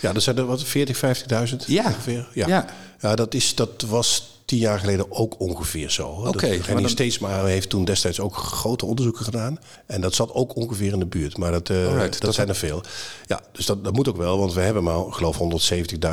Ja, dat zijn er wat 40, 50.000
ja.
ongeveer. Ja. ja. Ja. dat, is, dat was tien jaar geleden ook ongeveer zo.
Oké. Okay,
en dan... Steedsma heeft toen destijds ook grote onderzoeken gedaan. En dat zat ook ongeveer in de buurt. Maar dat, uh, dat, dat, zijn er veel. Ja, dus dat, dat moet ook wel. Want we hebben maar, geloof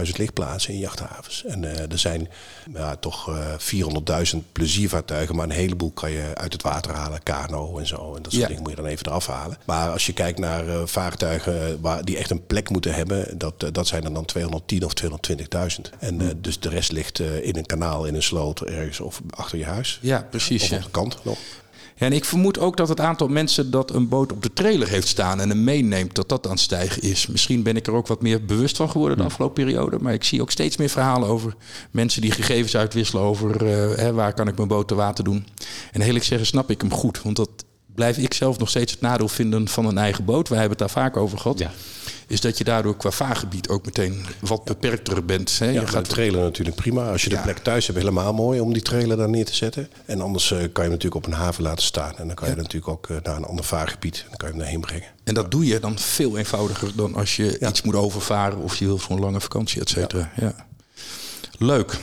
170.000 lichtplaatsen in jachthavens. En uh, er zijn ja, toch uh, eh, 400.000 pleziervaartuigen. Maar een heleboel kan je uit het water halen. Kano en zo. En dat soort ja. dingen moet je dan even eraf halen. Maar als je kijkt naar vaartuigen waar, die echt een plek moeten hebben. Dat, dat zijn er dan 210 of 220.000. En hm. dus de rest ligt in een kanaal, in een sloot ergens of achter je huis.
Ja, precies. Of
op de kant nog.
Ja, en ik vermoed ook dat het aantal mensen dat een boot op de trailer heeft staan en hem meeneemt, dat dat aan het stijgen is. Misschien ben ik er ook wat meer bewust van geworden de afgelopen periode. Maar ik zie ook steeds meer verhalen over mensen die gegevens uitwisselen over uh, hè, waar kan ik mijn boot te water doen. En heel ik zeggen, snap ik hem goed. Want dat blijf ik zelf nog steeds het nadeel vinden van een eigen boot. Wij hebben het daar vaak over gehad. Ja is dat je daardoor qua vaargebied ook meteen wat beperkter bent. Hè?
Ja,
je
gaat trailer natuurlijk prima. Als je de plek thuis hebt, helemaal mooi om die trailer daar neer te zetten. En anders uh, kan je hem natuurlijk op een haven laten staan. En dan kan je natuurlijk ook uh, naar een ander vaargebied. Dan kan je hem daarheen brengen.
En dat doe je dan veel eenvoudiger dan als je iets moet overvaren of je wil voor een lange vakantie, et cetera. Ja. Leuk.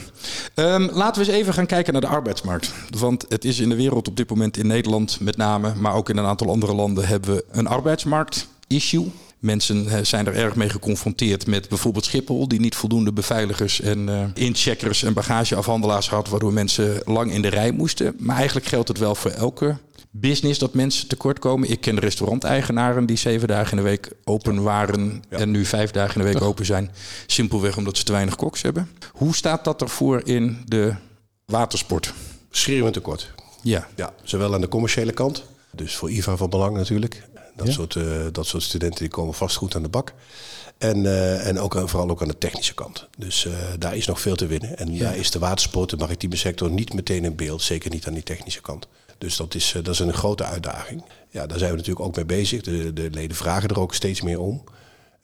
Um, laten we eens even gaan kijken naar de arbeidsmarkt. Want het is in de wereld op dit moment in Nederland met name, maar ook in een aantal andere landen hebben we een arbeidsmarkt-issue. Mensen eh, zijn er erg mee geconfronteerd met bijvoorbeeld Schiphol, die niet voldoende beveiligers en uh, incheckers en bagageafhandelaars had, waardoor mensen lang in de rij moesten. Maar eigenlijk geldt het wel voor elke business dat mensen tekort komen. Ik ken restauranteigenaren die zeven dagen in de week open waren en nu vijf dagen in de week open zijn. Simpelweg omdat ze te weinig koks hebben. Hoe staat dat ervoor in de watersport?
Schreeuwend tekort.
Ja.
ja. Zowel aan de commerciële kant, dus voor IVA van belang natuurlijk. Dat, soort, uh, dat soort studenten die komen vast goed aan de bak. En, uh, en ook, vooral ook aan de technische kant. Dus uh, daar is nog veel te winnen. En ja. daar is de watersport, de maritieme sector, niet meteen in beeld. Zeker niet aan die technische kant. Dus dat is, dat is een grote uitdaging. Ja, daar zijn we natuurlijk ook mee bezig. De, de leden vragen er ook steeds meer om.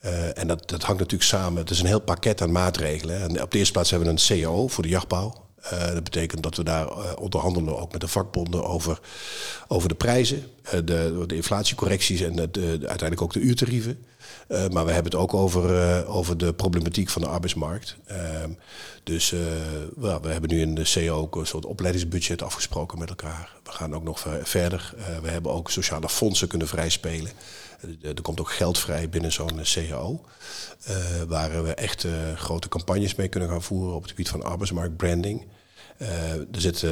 Uh, en dat, dat hangt natuurlijk samen. Het is een heel pakket aan maatregelen. En op de eerste plaats hebben we een CAO voor de jachtbouw. Uh, dat betekent dat we daar onderhandelen ook met de vakbonden over, over de prijzen, de, de inflatiecorrecties en de, de, uiteindelijk ook de uurtarieven. Maar we hebben het ook over, over de problematiek van de arbeidsmarkt. Ehm, dus well, we hebben nu in de CEO ook een soort opleidingsbudget afgesproken met elkaar. We gaan ook nog verder. we hebben ook sociale fondsen kunnen vrijspelen. Er komt ook geld vrij binnen zo'n CAO. Waar we echt grote campagnes mee kunnen gaan voeren op het gebied van arbeidsmarktbranding. Er zitten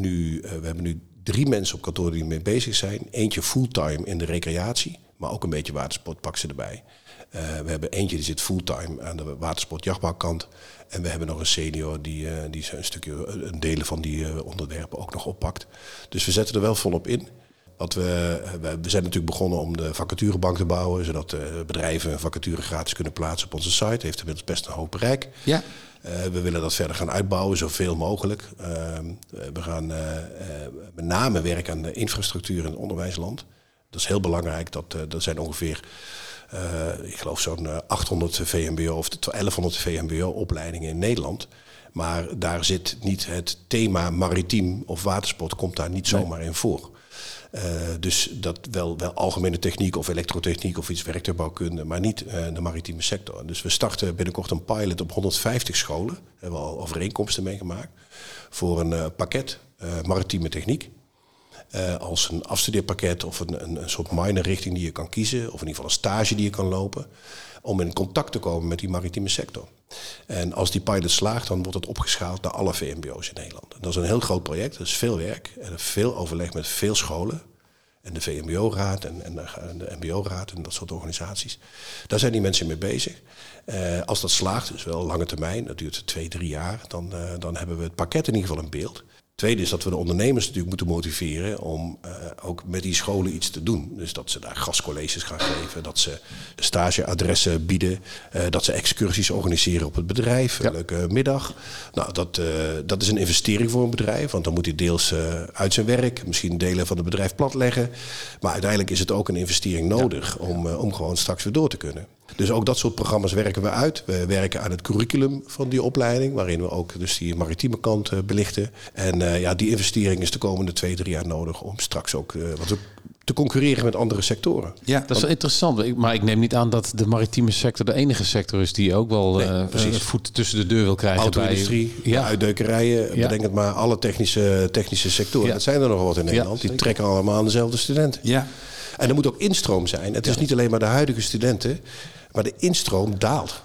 nu, we hebben nu drie mensen op kantoor die ermee bezig zijn. Eentje fulltime in de recreatie, maar ook een beetje watersport pak ze erbij. we hebben eentje die zit fulltime aan de watersport-jachtbouwkant. En we hebben nog een senior die, die een stukje, een delen van die onderwerpen ook nog oppakt. Dus we zetten er wel volop in. Wat we, we zijn natuurlijk begonnen om de vacaturebank te bouwen, zodat bedrijven vacature gratis kunnen plaatsen op onze site. Heeft inmiddels best een hoop bereik.
Ja.
Uh, we willen dat verder gaan uitbouwen, zoveel mogelijk. Uh, we gaan uh, met name werken aan de infrastructuur in het onderwijsland. Dat is heel belangrijk. Dat, dat zijn ongeveer, ik geloof zo'n 800 VMBO of 1100 VMBO-opleidingen in Nederland. Maar daar zit niet het thema maritiem of watersport, komt daar niet zomaar in voor. Uh, dus dat wel, wel algemene techniek of elektrotechniek of iets werktuigbouwkunde, maar niet uh, de maritieme sector. Dus we starten binnenkort een pilot op 150 scholen. Daar hebben we al overeenkomsten mee gemaakt. Voor een uh, pakket maritieme techniek. Als een afstudeerpakket of een, een, een soort minor richting die je kan kiezen. Of in ieder geval een stage die je kan lopen. Om in contact te komen met die maritieme sector. En als die pilot slaagt, dan wordt het opgeschaald naar alle VMBO's in Nederland. Dat is een heel groot project, dat is veel werk en veel overleg met veel scholen. En de VMBO-raad en, en, de MBO-raad en dat soort organisaties. Daar zijn die mensen mee bezig. Uh, als dat slaagt, dus wel lange termijn, dat duurt twee, drie jaar, dan, uh, dan hebben we het pakket in ieder geval in beeld. Tweede is dat we de ondernemers natuurlijk moeten motiveren om uh, ook met die scholen iets te doen. Dus dat ze daar gastcolleges gaan geven, dat ze stageadressen bieden, uh, dat ze excursies organiseren op het bedrijf, ja. een leuke middag. Nou, dat, uh, dat is een investering voor een bedrijf, want dan moet hij deels uit zijn werk, misschien delen van het bedrijf platleggen. Maar uiteindelijk is het ook een investering nodig ja. om, om gewoon straks weer door te kunnen. Dus ook dat soort programma's werken we uit. We werken aan het curriculum van die opleiding, waarin we ook dus die maritieme kant belichten. En uh, ja, die investering is de komende twee, drie jaar nodig om straks ook uh, wat te concurreren met andere sectoren.
Ja, dat is wel interessant. Maar ik neem niet aan dat de maritieme sector de enige sector is die ook wel nee, uh, voet tussen de deur wil krijgen.
Auto-industrie, ja. uitdeukerijen, ja. bedenk het maar, alle technische, technische sectoren. Ja. Dat zijn er nog wat in Nederland. die trekken allemaal aan dezelfde studenten.
Ja.
En er moet ook instroom zijn. Het is niet alleen maar de huidige studenten. Maar de instroom daalt.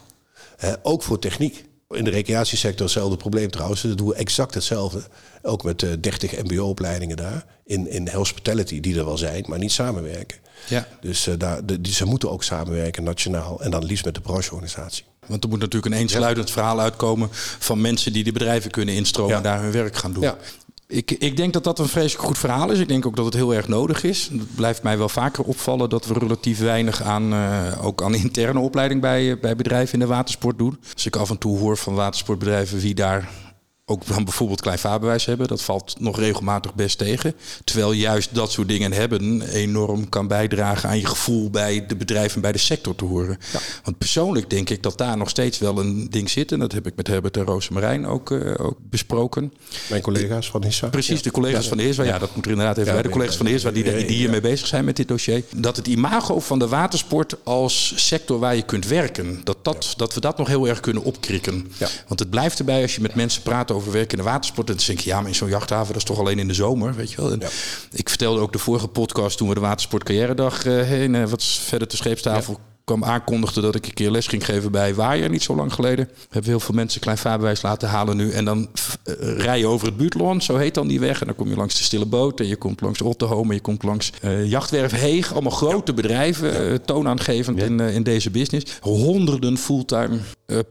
Ook voor techniek. In de recreatiesector hetzelfde probleem trouwens. Dat doen we exact hetzelfde. Ook met uh, 30 mbo-opleidingen daar. In, in hospitality, die er wel zijn, maar niet samenwerken.
Ja.
Dus uh, daar, de, die, ze moeten ook samenwerken nationaal. En dan liefst met de brancheorganisatie.
Want er moet natuurlijk een eensluidend ja. verhaal uitkomen van mensen die de bedrijven kunnen instromen ja. en daar hun werk gaan doen.
Ja.
Ik, ik denk dat dat een vreselijk goed verhaal is. Ik denk ook dat het heel erg nodig is. Het blijft mij wel vaker opvallen dat we relatief weinig aan, uh, ook aan interne opleiding bij, bij bedrijven in de watersport doen. Als ik af en toe hoor van watersportbedrijven wie daar ook dan bijvoorbeeld klein vaarbewijs hebben. Dat valt nog regelmatig best tegen. Terwijl juist dat soort dingen hebben enorm kan bijdragen aan je gevoel bij de bedrijven, bij de sector te horen. Ja. Want persoonlijk denk ik dat daar nog steeds wel een ding zit. En dat heb ik met Herbert en Rosemarijn ook, uh, ook besproken.
Mijn collega's van HISWA.
Precies, de collega's ja, van de. Ja, dat moet er inderdaad even bij. De collega's van de die, die hiermee bezig zijn met dit dossier. Dat het imago van de watersport als sector waar je kunt werken, dat, dat, dat we dat nog heel erg kunnen opkrikken. Want het blijft erbij als je met mensen praat over werken in de watersport. En dan denk je, ja, maar in zo'n jachthaven, dat is toch alleen in de zomer, weet je wel. En ja. Ik vertelde ook de vorige podcast toen we de Watersport Carrière Dag uh, heen, uh, wat verder te scheepstafel kwam aankondigde dat ik een keer les ging geven bij Waaier, niet zo lang geleden. Hebben heel veel mensen klein vaarbewijs laten halen nu. En dan uh, rij je over het buurtland, zo heet dan die weg. En dan kom je langs de Stille Boot en je komt langs Rotterdam en je komt langs uh, Jachtwerf Heeg. Allemaal grote bedrijven, uh, toonaangevend ja. in, in deze business. Honderden fulltime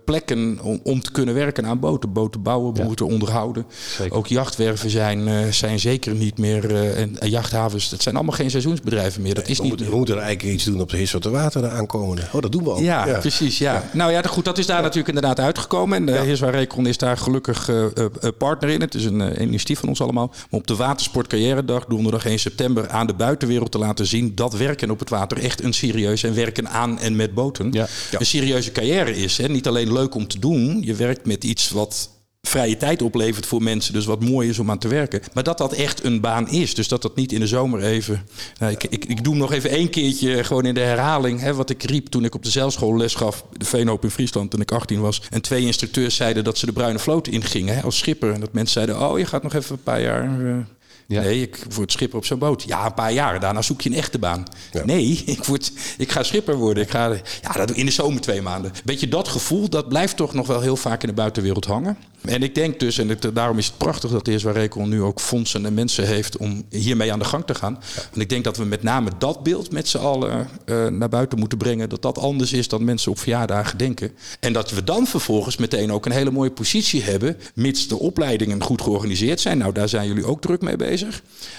plekken om, om, te kunnen werken aan boten. Boten bouwen, boten ja. onderhouden. Zeker. Ook jachtwerven zijn, zijn zeker niet meer, en, en, jachthavens, het zijn allemaal geen seizoensbedrijven meer. Dat is
we
niet
moeten, we moeten er eigenlijk iets doen op de Hiswarte Water aankomen. Oh, dat doen we al.
Ja, ja. precies. Ja. ja. Nou ja, goed, dat is daar natuurlijk inderdaad uitgekomen. En de ja. Heerswaar Recon is daar gelukkig uh, uh, partner in. Het is een initiatief van ons allemaal. Om op de Watersport Carrière Dag, donderdag 1 september, aan de buitenwereld te laten zien dat werken op het water echt een serieus en werken aan en met boten een serieuze carrière is. Hè. Niet alleen leuk om te doen, je werkt met iets wat vrije tijd oplevert voor mensen. Dus wat mooi is om aan te werken. Maar dat dat echt een baan is. Dus dat dat niet in de zomer even... Nou, ik, ik, ik doe hem nog even één keertje gewoon in de herhaling. Hè, wat ik riep toen ik op de zeilschool les gaf. De Veenhoop in Friesland toen ik 18 was. En twee instructeurs zeiden dat ze de bruine vloot ingingen hè, als schipper. En dat mensen zeiden, oh je gaat nog even een paar jaar... Ja. Nee, ik word schipper op zo'n boot. Ja, een paar jaar. Daarna zoek je een echte baan. Ja. Nee, ik, word, ik ga schipper worden. Ik ga, ja, dat in de zomer twee maanden. Weet je, dat gevoel, dat blijft toch nog wel heel vaak in de buitenwereld hangen. En ik denk dus, en het, daarom is het prachtig dat de heer Zwarekel nu ook fondsen en mensen heeft om hiermee aan de gang te gaan. Want ik denk dat we met name dat beeld met z'n allen uh, naar buiten moeten brengen. Dat dat anders is dan mensen op verjaardagen denken. En dat we dan vervolgens meteen ook een hele mooie positie hebben, mits de opleidingen goed georganiseerd zijn. Nou, daar zijn jullie ook druk mee bezig.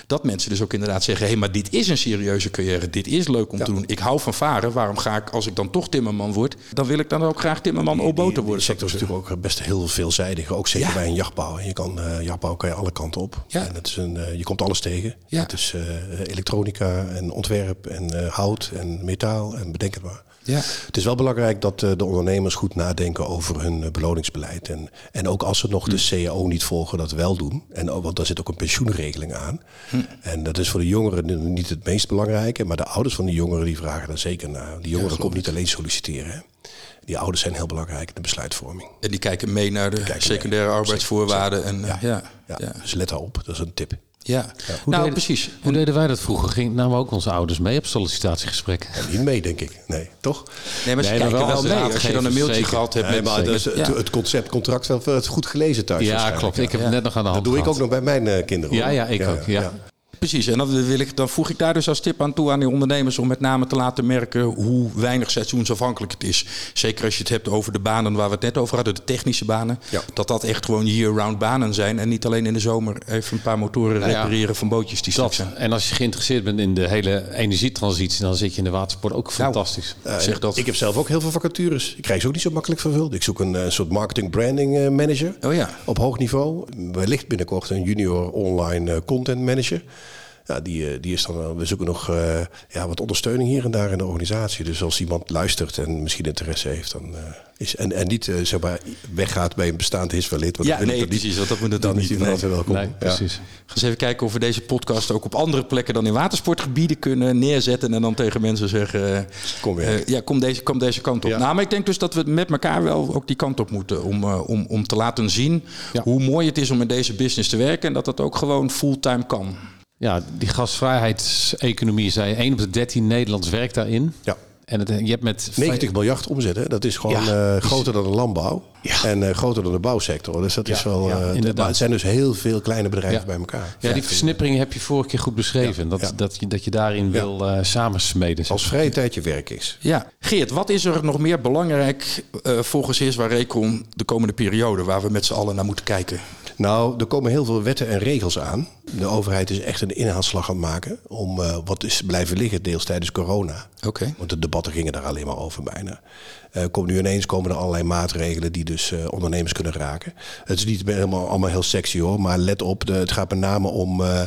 Dat mensen dus ook inderdaad zeggen, hé, hey, maar dit is een serieuze carrière. Dit is leuk om te doen. Ik hou van varen. Waarom ga ik, als ik dan toch timmerman word, dan wil ik dan ook graag timmerman op boten worden. De
sector is natuurlijk ook best heel veelzijdig ook zeker bij een jachtbouw. Je kan, uh, jachtbouw kan je alle kanten op. Ja. En het is een, uh, je komt alles tegen. Ja. Het is uh, elektronica en ontwerp en hout en metaal en bedenk het maar. Ja. Het is wel belangrijk dat de ondernemers goed nadenken over hun beloningsbeleid. En, en ook als ze nog de hm. CAO niet volgen, dat wel doen. En, want daar zit ook een pensioenregeling aan. Hm. En dat is voor de jongeren niet het meest belangrijke. Maar de ouders van die jongeren die vragen daar zeker naar. Die jongeren ja, komen niet alleen solliciteren. Hè die ouders zijn heel belangrijk in de besluitvorming.
En die kijken mee naar de secundaire arbeidsvoorwaarden. En,
ja. Ja, ja. Dus let daarop, dat is een tip.
Ja, nou precies.
Hoe deden wij dat vroeger? Ging, namen we ook onze ouders mee op sollicitatiegesprekken?
Ja, niet mee, denk ik. Nee, toch?
Nee, maar ze nee, kijken wel, mee. Als je dan een mailtje gehad hebt.
Nee, maar dus, het concept, contract wel het goed gelezen thuis.
Ja, klopt. Ik heb het net nog aan de hand
Dat doe ik ook nog bij mijn uh, kinderen.
Ja, ja, ik ook. Ja.
Precies, en dan, wil ik, dan voeg ik daar dus als tip aan toe aan die ondernemers om met name te laten merken hoe weinig seizoensafhankelijk het is. Zeker als je het hebt over de banen waar we het net over hadden, de technische banen. Dat dat echt gewoon year-round banen zijn en niet alleen in de zomer even een paar motoren nou repareren van bootjes die dat. zijn.
En als je geïnteresseerd bent in de hele energietransitie, dan zit je in de watersport ook nou, fantastisch.
Uh, zeg dat. Ik heb zelf ook heel veel vacatures. Ik krijg ze ook niet zo makkelijk vervuld. Ik zoek een uh, soort marketing branding uh, manager
oh ja.
op hoog niveau. Wellicht binnenkort een junior online content manager ja, die, eh, die is dan, we zoeken nog uh, ja, wat ondersteuning hier en daar in de organisatie. Dus als iemand luistert en misschien interesse heeft, dan uh, is en, en niet uh, zeg maar, weggaat bij een bestaand HISWA-lid.
Ja, nee, precies. Want dat moet dan
is die van altijd welkom. Nee,
precies. Ja. Ga eens even kijken of we deze podcast ook op andere plekken dan in watersportgebieden kunnen neerzetten. En dan tegen mensen zeggen:
Kom,
ja, kom, deze, kom deze kant op. Ja. Nou, maar ik denk dus dat we met elkaar wel ook die kant op moeten. Om, om, om te laten zien hoe mooi het is om in deze business te werken. En dat dat ook gewoon fulltime kan.
Ja, die gasvrijheidseconomie, zei 1 op de 13 Nederlands werkt daarin.
Ja.
En het, je hebt met
90 miljard omzet, hè? dat is gewoon ja, uh, groter dan de landbouw ja. en uh, groter dan de bouwsector. Dus dat is wel. Uh, inderdaad. het zijn dus heel veel kleine bedrijven bij elkaar.
Ja, die versnippering heb je vorige keer goed beschreven. Dat, dat, je, dat je daarin wil uh, samensmeden.
Als vrije tijd je werk is.
Ja, Geert, wat is er nog meer belangrijk volgens Heerswaar Recon de komende periode waar we met z'n allen naar moeten kijken?
Nou, er komen heel veel wetten en regels aan. De overheid is echt een inhaalslag aan het maken om uh, wat is blijven liggen, deels tijdens corona.
Oké.
Want de debatten gingen daar alleen maar over bijna. Uh, komt nu ineens komen er allerlei maatregelen die dus uh, ondernemers kunnen raken. Het is niet helemaal allemaal heel sexy hoor, maar let op, de, het gaat met name om uh,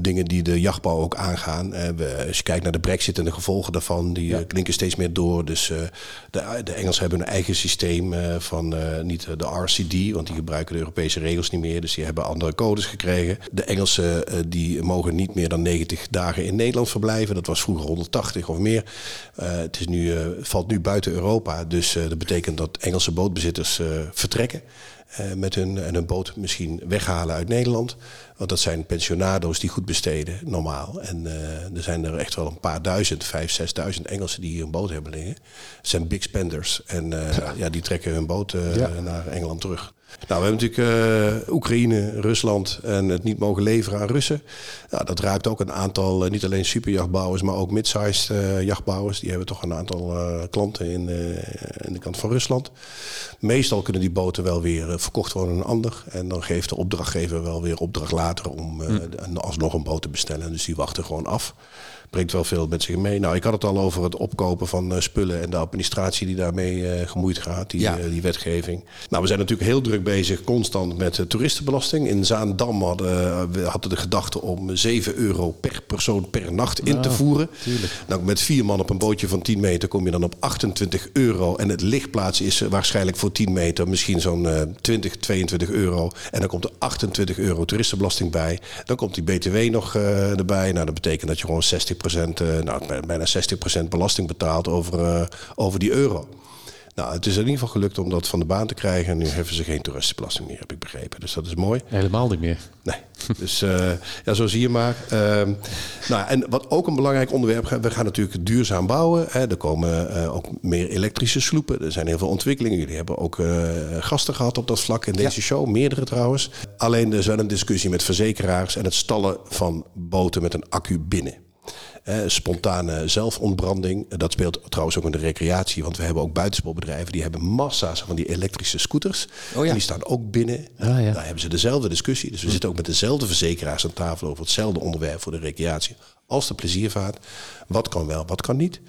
dingen die de jachtbouw ook aangaan. We, als je kijkt naar de brexit en de gevolgen daarvan, die ja. klinken steeds meer door. Dus de, de Engelsen hebben een eigen systeem van niet de RCD, want die gebruiken de Europese regels niet meer. Dus die hebben andere codes gekregen. De Engelsen die mogen niet meer dan 90 dagen in Nederland verblijven. Dat was vroeger 180 of meer. het is nu, valt nu buiten Europa. Dus uh, dat betekent dat Engelse bootbezitters uh, vertrekken uh, met hun, en hun boot misschien weghalen uit Nederland. Want dat zijn pensionado's die goed besteden, normaal. En er zijn er echt wel een paar duizend, vijf, zesduizend Engelsen die hier een boot hebben liggen. Het zijn big spenders en ja. ja. die trekken hun boot ja. naar Engeland terug. Nou, we hebben natuurlijk uh, Oekraïne, Rusland en het niet mogen leveren aan Russen. Nou, dat raakt ook een aantal, uh, niet alleen superjachtbouwers, maar ook mid-sized uh, jachtbouwers. Die hebben toch een aantal klanten in, in de kant van Rusland. Meestal kunnen die boten wel weer verkocht worden aan een ander. En dan geeft de opdrachtgever wel weer opdracht later om hm. alsnog een boot te bestellen. Dus die wachten gewoon af brengt wel veel met zich mee. Nou, ik had het al over het opkopen van uh, spullen en de administratie die daarmee uh, gemoeid gaat, die,
Ja.
uh, die wetgeving. Nou, we zijn natuurlijk heel druk bezig, constant met de toeristenbelasting. In Zaandam hadden we hadden de gedachte om 7 euro per persoon per nacht in te voeren. Nou, met vier man op een bootje van 10 meter kom je dan op 28 euro. En het lichtplaats is eh, waarschijnlijk voor 10 meter misschien zo'n eh, 20, 22 euro. En dan komt er 28 euro toeristenbelasting bij. Dan komt die BTW nog eh, erbij. Nou, dat betekent dat je gewoon 60%, eh, nou, bij- bijna 60% belasting betaalt over, eh, over die euro. Nou, het is in ieder geval gelukt om dat van de baan te krijgen. En nu heffen ze geen toeristenbelasting meer, heb ik begrepen. Dus dat is mooi.
Helemaal niet meer.
Nee. Dus eh, ja, zo zie je maar. Ehm, nou, en wat ook een belangrijk onderwerp we gaan natuurlijk duurzaam bouwen. Hè. Er komen eh, ook meer elektrische sloepen. Er zijn heel veel ontwikkelingen. Jullie hebben ook eh, gasten gehad op dat vlak in deze show, meerdere trouwens. Alleen er is wel een discussie met verzekeraars en het stallen van boten met een accu binnen. Eh, spontane zelfontbranding. Dat speelt trouwens ook in de recreatie. Want we hebben ook buitensportbedrijven die hebben massa's van die elektrische scooters.
Oh ja.
En die staan ook binnen.
Ah, ja.
Daar hebben ze dezelfde discussie. Dus we zitten ook met dezelfde verzekeraars aan tafel over hetzelfde onderwerp voor de recreatie. Als de pleziervaart. Wat kan wel, wat kan niet.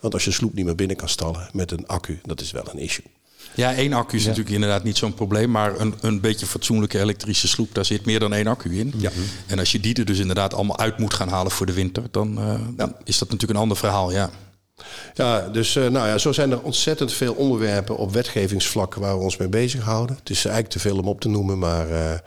Want als je sloep niet meer binnen kan stallen met een accu, dat is wel een issue.
Ja, één accu is natuurlijk inderdaad niet zo'n probleem. Maar een, een beetje fatsoenlijke elektrische sloep, daar zit meer dan één accu in.
Ja.
En als je die er dus inderdaad allemaal uit moet gaan halen voor de winter, dan, eh, dan is dat natuurlijk een ander verhaal. Ja.
Ja, dus eh, nou ja, zo zijn er ontzettend veel onderwerpen op wetgevingsvlak waar we ons mee bezighouden. Het is eigenlijk te veel om op te noemen, maar eh,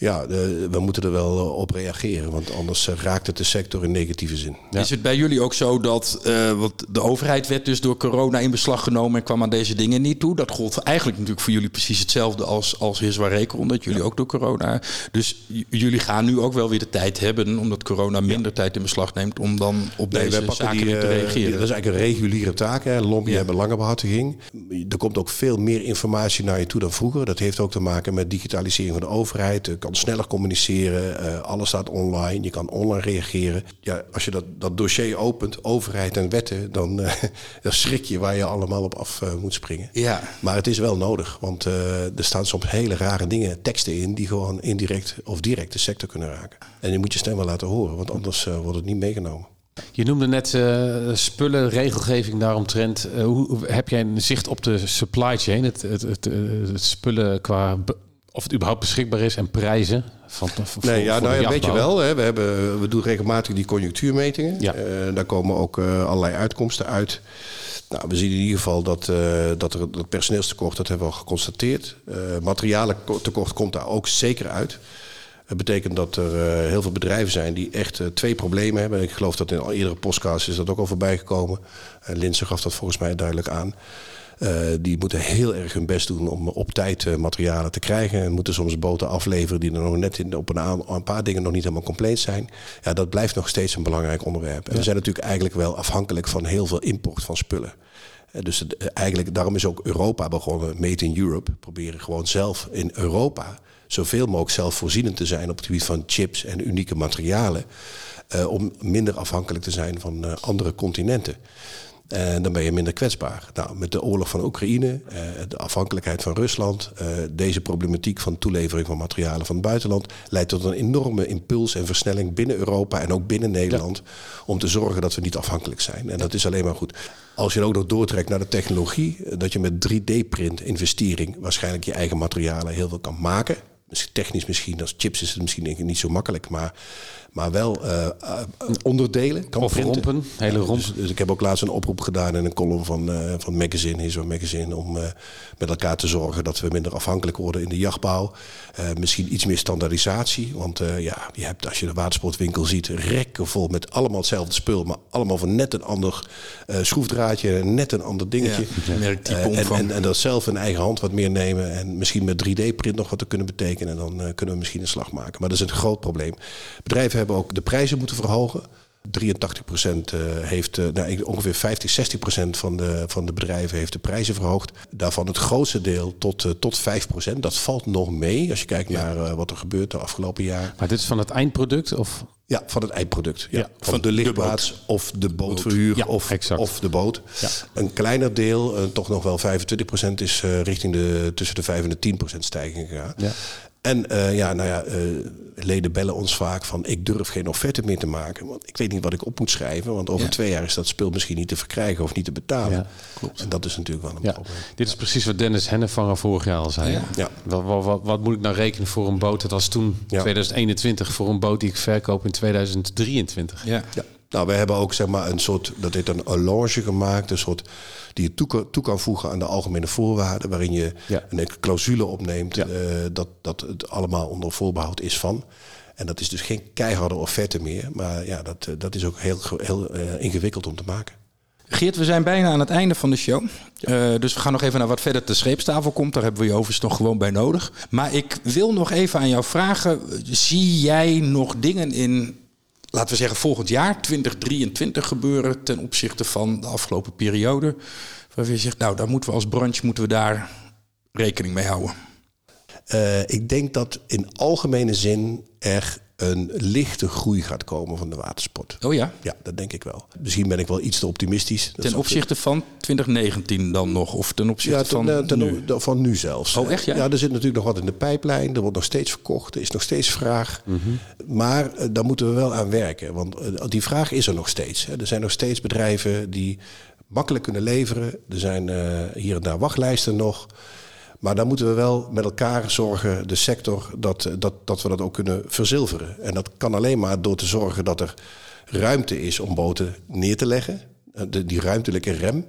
ja, de- we moeten er wel eh, op reageren. Want anders eh, raakt het de sector in negatieve zin.
Is het bij jullie ook zo dat, eh, want de overheid werd dus door corona in beslag genomen en kwam aan deze dingen niet toe? Dat gold eigenlijk natuurlijk voor jullie precies hetzelfde als, als Hiswa Recon, dat jullie ook door corona. Dus jullie gaan nu ook wel weer de tijd hebben, omdat corona minder tijd in beslag neemt, om dan op
Nee,
deze zaken
die,
weer te reageren.
dat is eigenlijk een reguliere taak. Hè. Lobby hebben belangenbehartiging. Er komt ook veel meer informatie naar je toe dan vroeger. Dat heeft ook te maken met digitalisering van de overheid. Je kan sneller communiceren. eh, alles staat online. Je kan online reageren. Ja, als je dat, dat dossier opent, overheid en wetten, dan, eh, dan schrik je waar je allemaal op af eh, moet springen.
Ja.
Maar het is wel nodig, want eh, er staan soms hele rare dingen, teksten in, die gewoon indirect of direct de sector kunnen raken. En die moet je stem wel laten horen, want anders eh, wordt het niet meegenomen.
Je noemde net eh, spullen, regelgeving daaromtrent. Eh, hoe, heb jij een zicht op de supply chain? Het, het, het, het spullen qua... of het überhaupt beschikbaar is en prijzen? Van,
Nee, ja,
voor
nou ja, weet je wel. Hè, we, hebben, we doen regelmatig die conjunctuurmetingen.
Ja.
Eh, daar komen ook eh, allerlei uitkomsten uit. Nou, we zien in ieder geval dat, eh, dat er dat personeelstekort, dat hebben we al geconstateerd. Eh materialentekort komt daar ook zeker uit. Het betekent dat er heel veel bedrijven zijn die echt twee problemen hebben. Ik geloof dat in al eerdere podcasts is dat ook al voorbij gekomen. Uh, Linse gaf dat volgens mij duidelijk aan. Uh, die moeten heel erg hun best doen om op tijd uh, materialen te krijgen. En moeten soms boten afleveren die er nog net in, op een, een, paar dingen nog niet helemaal compleet zijn. Ja, dat blijft nog steeds een belangrijk onderwerp. En ja. we zijn natuurlijk eigenlijk wel afhankelijk van heel veel import van spullen. Uh, dus het, eigenlijk, daarom is ook Europa begonnen, Made in Europe. Proberen gewoon zelf in Europa zoveel mogelijk zelfvoorzienend te zijn op het gebied van chips en unieke materialen. Uh, om minder afhankelijk te zijn van uh, andere continenten. En dan ben je minder kwetsbaar. Nou, met de oorlog van Oekraïne, uh, de afhankelijkheid van Rusland, uh, deze problematiek van toelevering van materialen van het buitenland, leidt tot een enorme impuls en versnelling binnen Europa en ook binnen Nederland. Ja. Om te zorgen dat we niet afhankelijk zijn. En dat is alleen maar goed. Als je ook nog doortrekt naar de technologie, dat je met 3D-print investering waarschijnlijk je eigen materialen heel veel kan maken. Dus technisch misschien, als chips is het misschien niet zo makkelijk, maar, maar wel uh, uh, onderdelen. Kan
of
printen.
rompen, hele rompen.
Dus, dus, ik heb ook laatst een oproep gedaan in een column van, uh, van Magazine, Hiswa Magazine, om met elkaar te zorgen dat we minder afhankelijk worden in de jachtbouw. misschien iets meer standaardisatie, want ja, je hebt als je de watersportwinkel ziet, rekken vol met allemaal hetzelfde spul, maar allemaal van net een ander schroefdraadje en net een ander dingetje.
Ja,
en, en, en, dat zelf in eigen hand wat meer nemen en misschien met 3D-print nog wat te kunnen betekenen. En dan uh, kunnen we misschien een slag maken. Maar dat is een groot probleem. Bedrijven hebben ook de prijzen moeten verhogen. 83 procent heeft, uh, nou, ongeveer 50, 60 procent van de, van de bedrijven heeft de prijzen verhoogd. Daarvan het grootste deel tot, tot 5 procent. Dat valt nog mee als je kijkt naar wat er gebeurt de afgelopen jaar.
Maar dit is van het eindproduct? Of?
Ja, van het eindproduct. Ja. ja van, van, de lichtplaats de of de bootverhuur
ja,
of,
exact.
of de boot. Ja. Een kleiner deel, toch nog wel 25 procent, is richting de tussen de 5 en de 10 procent stijging gegaan. En eh, ja, nou ja, eh, leden bellen ons vaak van ik durf geen offerte meer te maken. Want ik weet niet wat ik op moet schrijven. Want over
Ja.
twee jaar is dat spul misschien niet te verkrijgen of niet te betalen.
Ja,
klopt. En dat is natuurlijk wel een
Ja,
probleem.
dit is precies wat Dennis Hennevanger vorig jaar al zei.
Ja.
Ja.
Wat, wat, wat, wat moet ik nou rekenen voor een boot? Dat was toen
Ja.
2021 voor een boot die ik verkoop in 2023.
Ja.
Nou, we hebben ook zeg maar een soort, dat heet een allonge gemaakt, een soort die je toe, kan- toe kan voegen aan de algemene voorwaarden, waarin je
Ja.
een clausule opneemt
Ja.
eh, dat, dat het allemaal onder voorbehoud is van. En dat is dus geen keiharde offerte meer, maar ja, dat, eh, dat is ook heel, heel eh, ingewikkeld om te maken.
Geert, we zijn bijna aan het einde van de show. Dus we gaan nog even naar wat verder te scheepstafel komt. Daar hebben we je overigens nog gewoon bij nodig. Maar ik wil nog even aan jou vragen. Zie jij nog dingen in, laten we zeggen volgend jaar, 2023 gebeuren... ten opzichte van de afgelopen periode? Waarvan je zegt, nou, daar moeten we als branche moeten we daar rekening mee houden.
Eh, ik denk dat in algemene zin er een lichte groei gaat komen van de watersport.
Oh ja,
Ja, dat denk ik wel. Misschien ben ik wel iets te optimistisch.
Ten opzichte van 2019 dan nog? Of ten opzichte
Ja, ten,
van
eh, ten-
nu?
van nu zelfs.
Oh, echt, ja?
Ja, er zit natuurlijk nog wat in de pijplijn. Er wordt nog steeds verkocht. Er is nog steeds vraag.
Mhm.
Maar eh, daar moeten we wel aan werken. Want eh, die vraag is er nog steeds. Hè. Er zijn nog steeds bedrijven die makkelijk kunnen leveren. Er zijn hier en daar wachtlijsten nog. Maar daar moeten we wel met elkaar zorgen, de sector, dat, eh, dat, dat we dat ook kunnen verzilveren. En dat kan alleen maar door te zorgen dat er ruimte is om boten neer te leggen. Eh, de- Die ruimtelijke rem.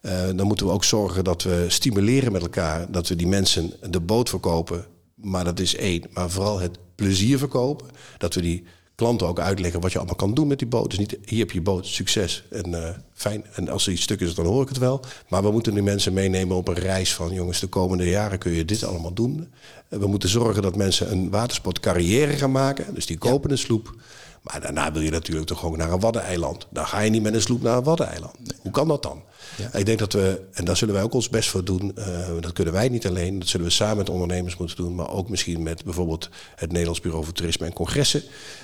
Eh, dan moeten we ook zorgen dat we stimuleren met elkaar dat we die mensen de boot verkopen. Maar dat is één. Maar vooral het plezier verkopen. Dat we die klanten ook uitleggen wat je allemaal kan doen met die boot. Dus niet hier heb je boot, succes en eh, fijn. En als er iets stuk is, dan hoor ik het wel. Maar we moeten die mensen meenemen op een reis van jongens, de komende jaren kun je dit allemaal doen. Eh, we moeten zorgen dat mensen een watersportcarrière gaan maken. Dus die kopen een sloep. Maar daarna wil je natuurlijk toch gewoon naar een waddeneiland. Dan ga je niet met een sloep naar een waddeneiland. Hoe kan dat dan? Ik denk dat we, en daar zullen wij ook ons best voor doen. eh, dat kunnen wij niet alleen. Dat zullen we samen met ondernemers moeten doen. Maar ook misschien met bijvoorbeeld het Nederlands Bureau voor Toerisme en Congressen.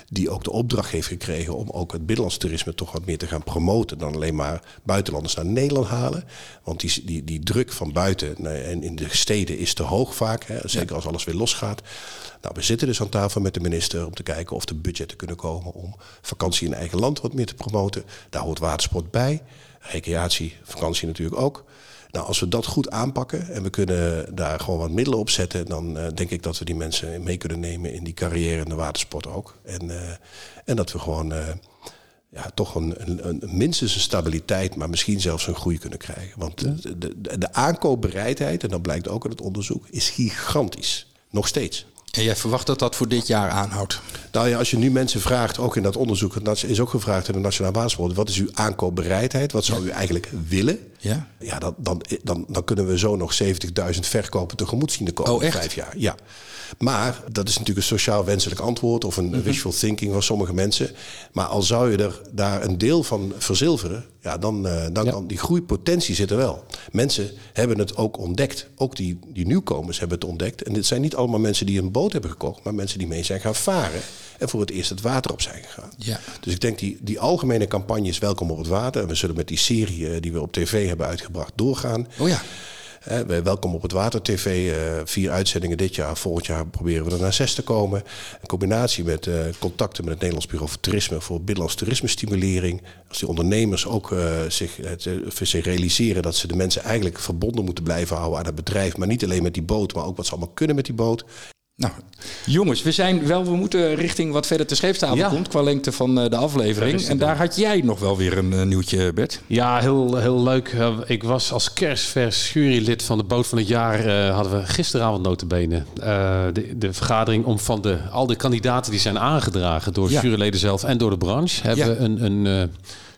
Die ook de opdracht heeft gekregen om ook het binnenlands toerisme toch wat meer te gaan promoten. Dan alleen maar buitenlanders naar Nederland halen. Want die, die, die druk van buiten en in de steden is te hoog vaak. Hè, zeker als alles weer losgaat. Nou, we zitten dus aan tafel met de minister om te kijken of er budgetten kunnen komen om vakantie in eigen land wat meer te promoten. Daar hoort watersport bij. Recreatie, vakantie natuurlijk ook. Nou, als we dat goed aanpakken en we kunnen daar gewoon wat middelen op zetten, dan eh, denk ik dat we die mensen mee kunnen nemen in die carrière in de watersport ook. En, eh, en dat we gewoon eh, ja, toch een, een, een, minstens een stabiliteit, maar misschien zelfs een groei kunnen krijgen. Want de, de, de, de aankoopbereidheid, en dat blijkt ook uit het onderzoek, is gigantisch. Nog steeds.
En jij verwacht dat dat voor dit jaar aanhoudt?
Nou ja, als je nu mensen vraagt, ook in dat onderzoek, dat is ook gevraagd in de Nationaal Watersport, wat is uw aankoopbereidheid? Wat zou u eigenlijk willen?
Ja.
Ja, dan, dan, dan, dan kunnen we zo nog 70.000 verkopen tegemoet zien de komende
Oh,
vijf jaar. Ja. Maar dat is natuurlijk een sociaal wenselijk antwoord of
Mhm.
een wishful thinking van sommige mensen. Maar al zou je er daar een deel van verzilveren, ja, dan, eh, dan
Ja.
kan die groeipotentie zit er wel. Mensen hebben het ook ontdekt. Ook die, die nieuwkomers hebben het ontdekt. En dit zijn niet allemaal mensen die een boot hebben gekocht, maar mensen die mee zijn gaan varen en voor het eerst het water op zijn gegaan.
Ja.
Dus ik denk die, die algemene campagne is welkom op het water. En we zullen met die serie eh, die we op tv hebben uitgebracht doorgaan.
Oh ja.
Wij Welkom op het Water TV, eh, vier uitzendingen dit jaar. Volgend jaar proberen we er naar zes te komen. In combinatie met eh, contacten met het Nederlands Bureau voor Toerisme voor binnenlands toerisme-stimulering. Als die ondernemers ook eh, zich, het, eh, zich realiseren dat ze de mensen eigenlijk verbonden moeten blijven houden aan het bedrijf. Maar niet alleen met die boot, maar ook wat ze allemaal kunnen met die boot.
Nou, jongens, we zijn wel, we moeten richting wat verder te scheepstafel
Ja.
komt qua lengte van eh, de aflevering. En daar had jij nog wel weer een eh, nieuwtje, Bert.
Ja, heel, heel leuk. Eh, Ik was als kerstvers jurylid van de Boot van het Jaar. eh, hadden we gisteravond notabene eh, de, de vergadering om van de, al de kandidaten die zijn aangedragen door
Ja.
juryleden zelf en door de branche. Hebben
Ja.
we een, een eh,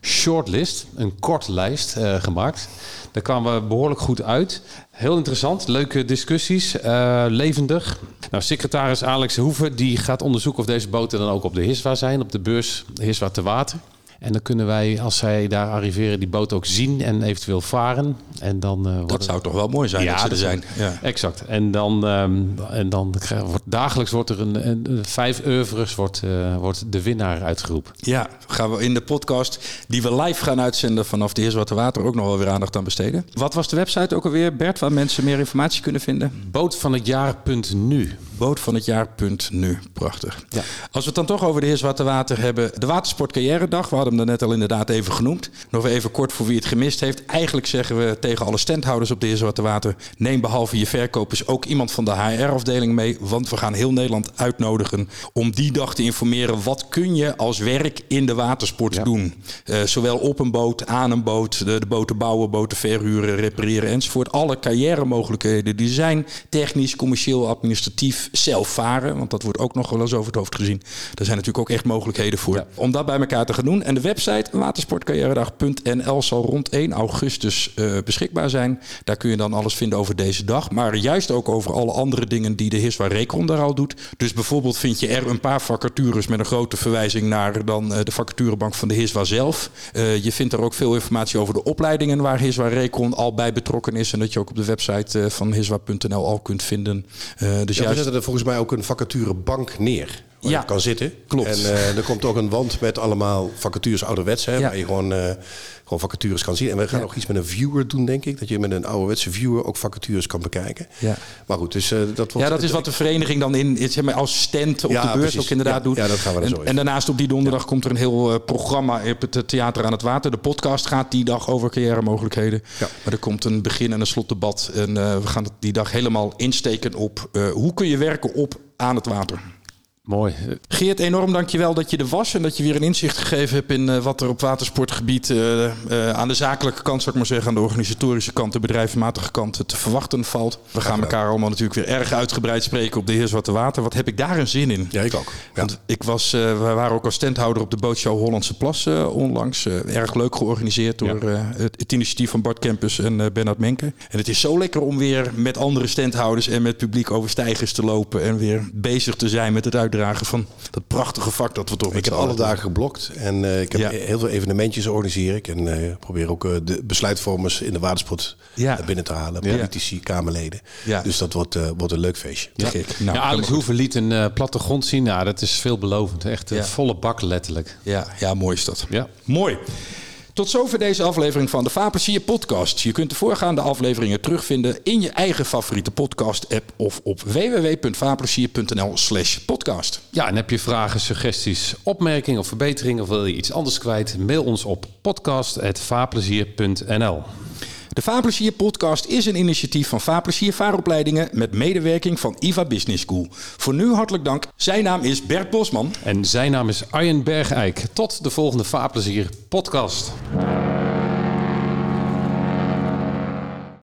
shortlist, een kort lijst eh, gemaakt. Daar kwamen we behoorlijk goed uit. Heel interessant, leuke discussies, eh, levendig. Nou, secretaris Alex Hoeven die gaat onderzoeken of deze boten dan ook op de HISWA zijn, op de beurs HISWA te water. En dan kunnen wij, als zij daar arriveren, die boot ook zien en eventueel varen. En dan, eh,
Dat zou toch wel mooi zijn dat ze er
dat
zijn. Ja.
Exact. En dan, ehm, en dan wordt, dagelijks wordt er een, een, een vijf oeuvres wordt, eh, wordt de winnaar uitgeroepen.
ja, gaan we in de podcast die we live gaan uitzenden vanaf de Heerswarte Water ook nog wel weer aandacht aan besteden. Wat was de website ook alweer, Bert, waar mensen meer informatie kunnen vinden?
Boot van het jaar.nu.
Jaar, punt nu. Prachtig. Als we het dan toch over de Heer Zwarte Water hebben. De Watersport Carrière Dag, we hadden hem net al inderdaad even genoemd. Nog even kort voor wie het gemist heeft. Eigenlijk zeggen we tegen alle standhouders op de Heer Zwarte Water... neem behalve je verkopers ook iemand van de HR-afdeling mee. Want we gaan heel Nederland uitnodigen om die dag te informeren... wat kun je als werk in de watersport doen. Uh, zowel op een boot, aan een boot, de, de boten bouwen, boten verhuren, repareren enzovoort. Alle carrière mogelijkheden die zijn. Technisch, commercieel, administratief, zelf varen. Want dat wordt ook nog wel eens over het hoofd gezien. Daar zijn natuurlijk ook echt mogelijkheden voor. Om dat bij elkaar te gaan doen. En de website watersportcarrièredag.nl zal rond 1 augustus uh, beschikbaar zijn. Daar kun je dan alles vinden over deze dag. Maar juist ook over alle andere dingen die de Hiswa Recon daar al doet. Dus bijvoorbeeld vind je er een paar vacatures met een grote verwijzing naar dan uh, de vacaturebank van de Hiswa zelf. Uh, je vindt er ook veel informatie over de opleidingen waar Hiswa Recon al bij betrokken is. En dat je ook op de website van hiswa.nl al kunt vinden.
dus ja, juist... er volgens mij ook een vacaturebank neer waar ja, je kan zitten.
Klopt.
En uh, er komt ook een wand met allemaal vacatures ouderwets, hè, ja. waar je gewoon, uh, gewoon vacatures kan zien. En we gaan ja. nog iets met een viewer doen, denk ik. Dat je met een ouderwetse viewer ook vacatures kan bekijken.
Ja.
Maar goed, dus uh, dat
wordt... Ja, dat is wat de vereniging dan in, zeg maar, als stand op de beurs precies. ook inderdaad doet.
Ja, dat gaan we dan
en, en daarnaast op die donderdag komt er een heel programma op het Theater aan het Water. De podcast gaat die dag over carrière mogelijkheden. Maar er komt een begin en een slotdebat. En we gaan die dag helemaal insteken op hoe kun je werken op aan het water.
Mooi.
Geert, enorm dankjewel dat je er was en dat je weer een inzicht gegeven hebt in uh, wat er op watersportgebied uh, uh, aan de zakelijke kant, zou ik maar zeggen, aan de organisatorische kant, de bedrijfsmatige kant te verwachten valt. We gaan elkaar allemaal natuurlijk weer erg uitgebreid spreken op de Heer Zwarte Water. Wat heb ik daar een zin in?
Ja, ik ook. Ja.
Want ik was, we waren ook als standhouder op de bootshow Hollandse Plas onlangs. erg leuk georganiseerd door ja. het, het, initiatief van Bart Campus en Bernard Menke. En het is zo lekker om weer met andere standhouders en met publiek over stijgers te lopen en weer bezig te zijn met het van dat prachtige vak dat we toch
Ik heb alle dagen geblokt en uh, ik heb ja. heel veel evenementjes organiseer ik. En uh, probeer ook uh, de besluitvormers in de watersport ja. binnen te halen. Politici, ja. Kamerleden. Dus dat wordt, wordt een leuk feestje.
Ja, nou, ja Alex Hoeven liet een plattegrond zien. Nou, dat is veelbelovend. Echt een volle bak letterlijk.
Ja, ja, mooi is dat. Ja. Mooi. Tot zover deze aflevering van de Vapensier podcast. Je kunt de voorgaande afleveringen terugvinden in je eigen favoriete podcast-app of op www.vapensier.nl slash podcast.
Ja, en heb je vragen, suggesties, opmerkingen of verbeteringen of wil je iets anders kwijt? Mail ons op podcast.vaarplezier.nl
de Vaarplezier podcast is een initiatief van Vaarplezier Vaaropleidingen met medewerking van IVA Business School. Voor nu hartelijk dank. Zijn naam is Bert Bosman.
En zijn naam is Arjen Bergeijk. Tot de volgende Vaarplezier podcast.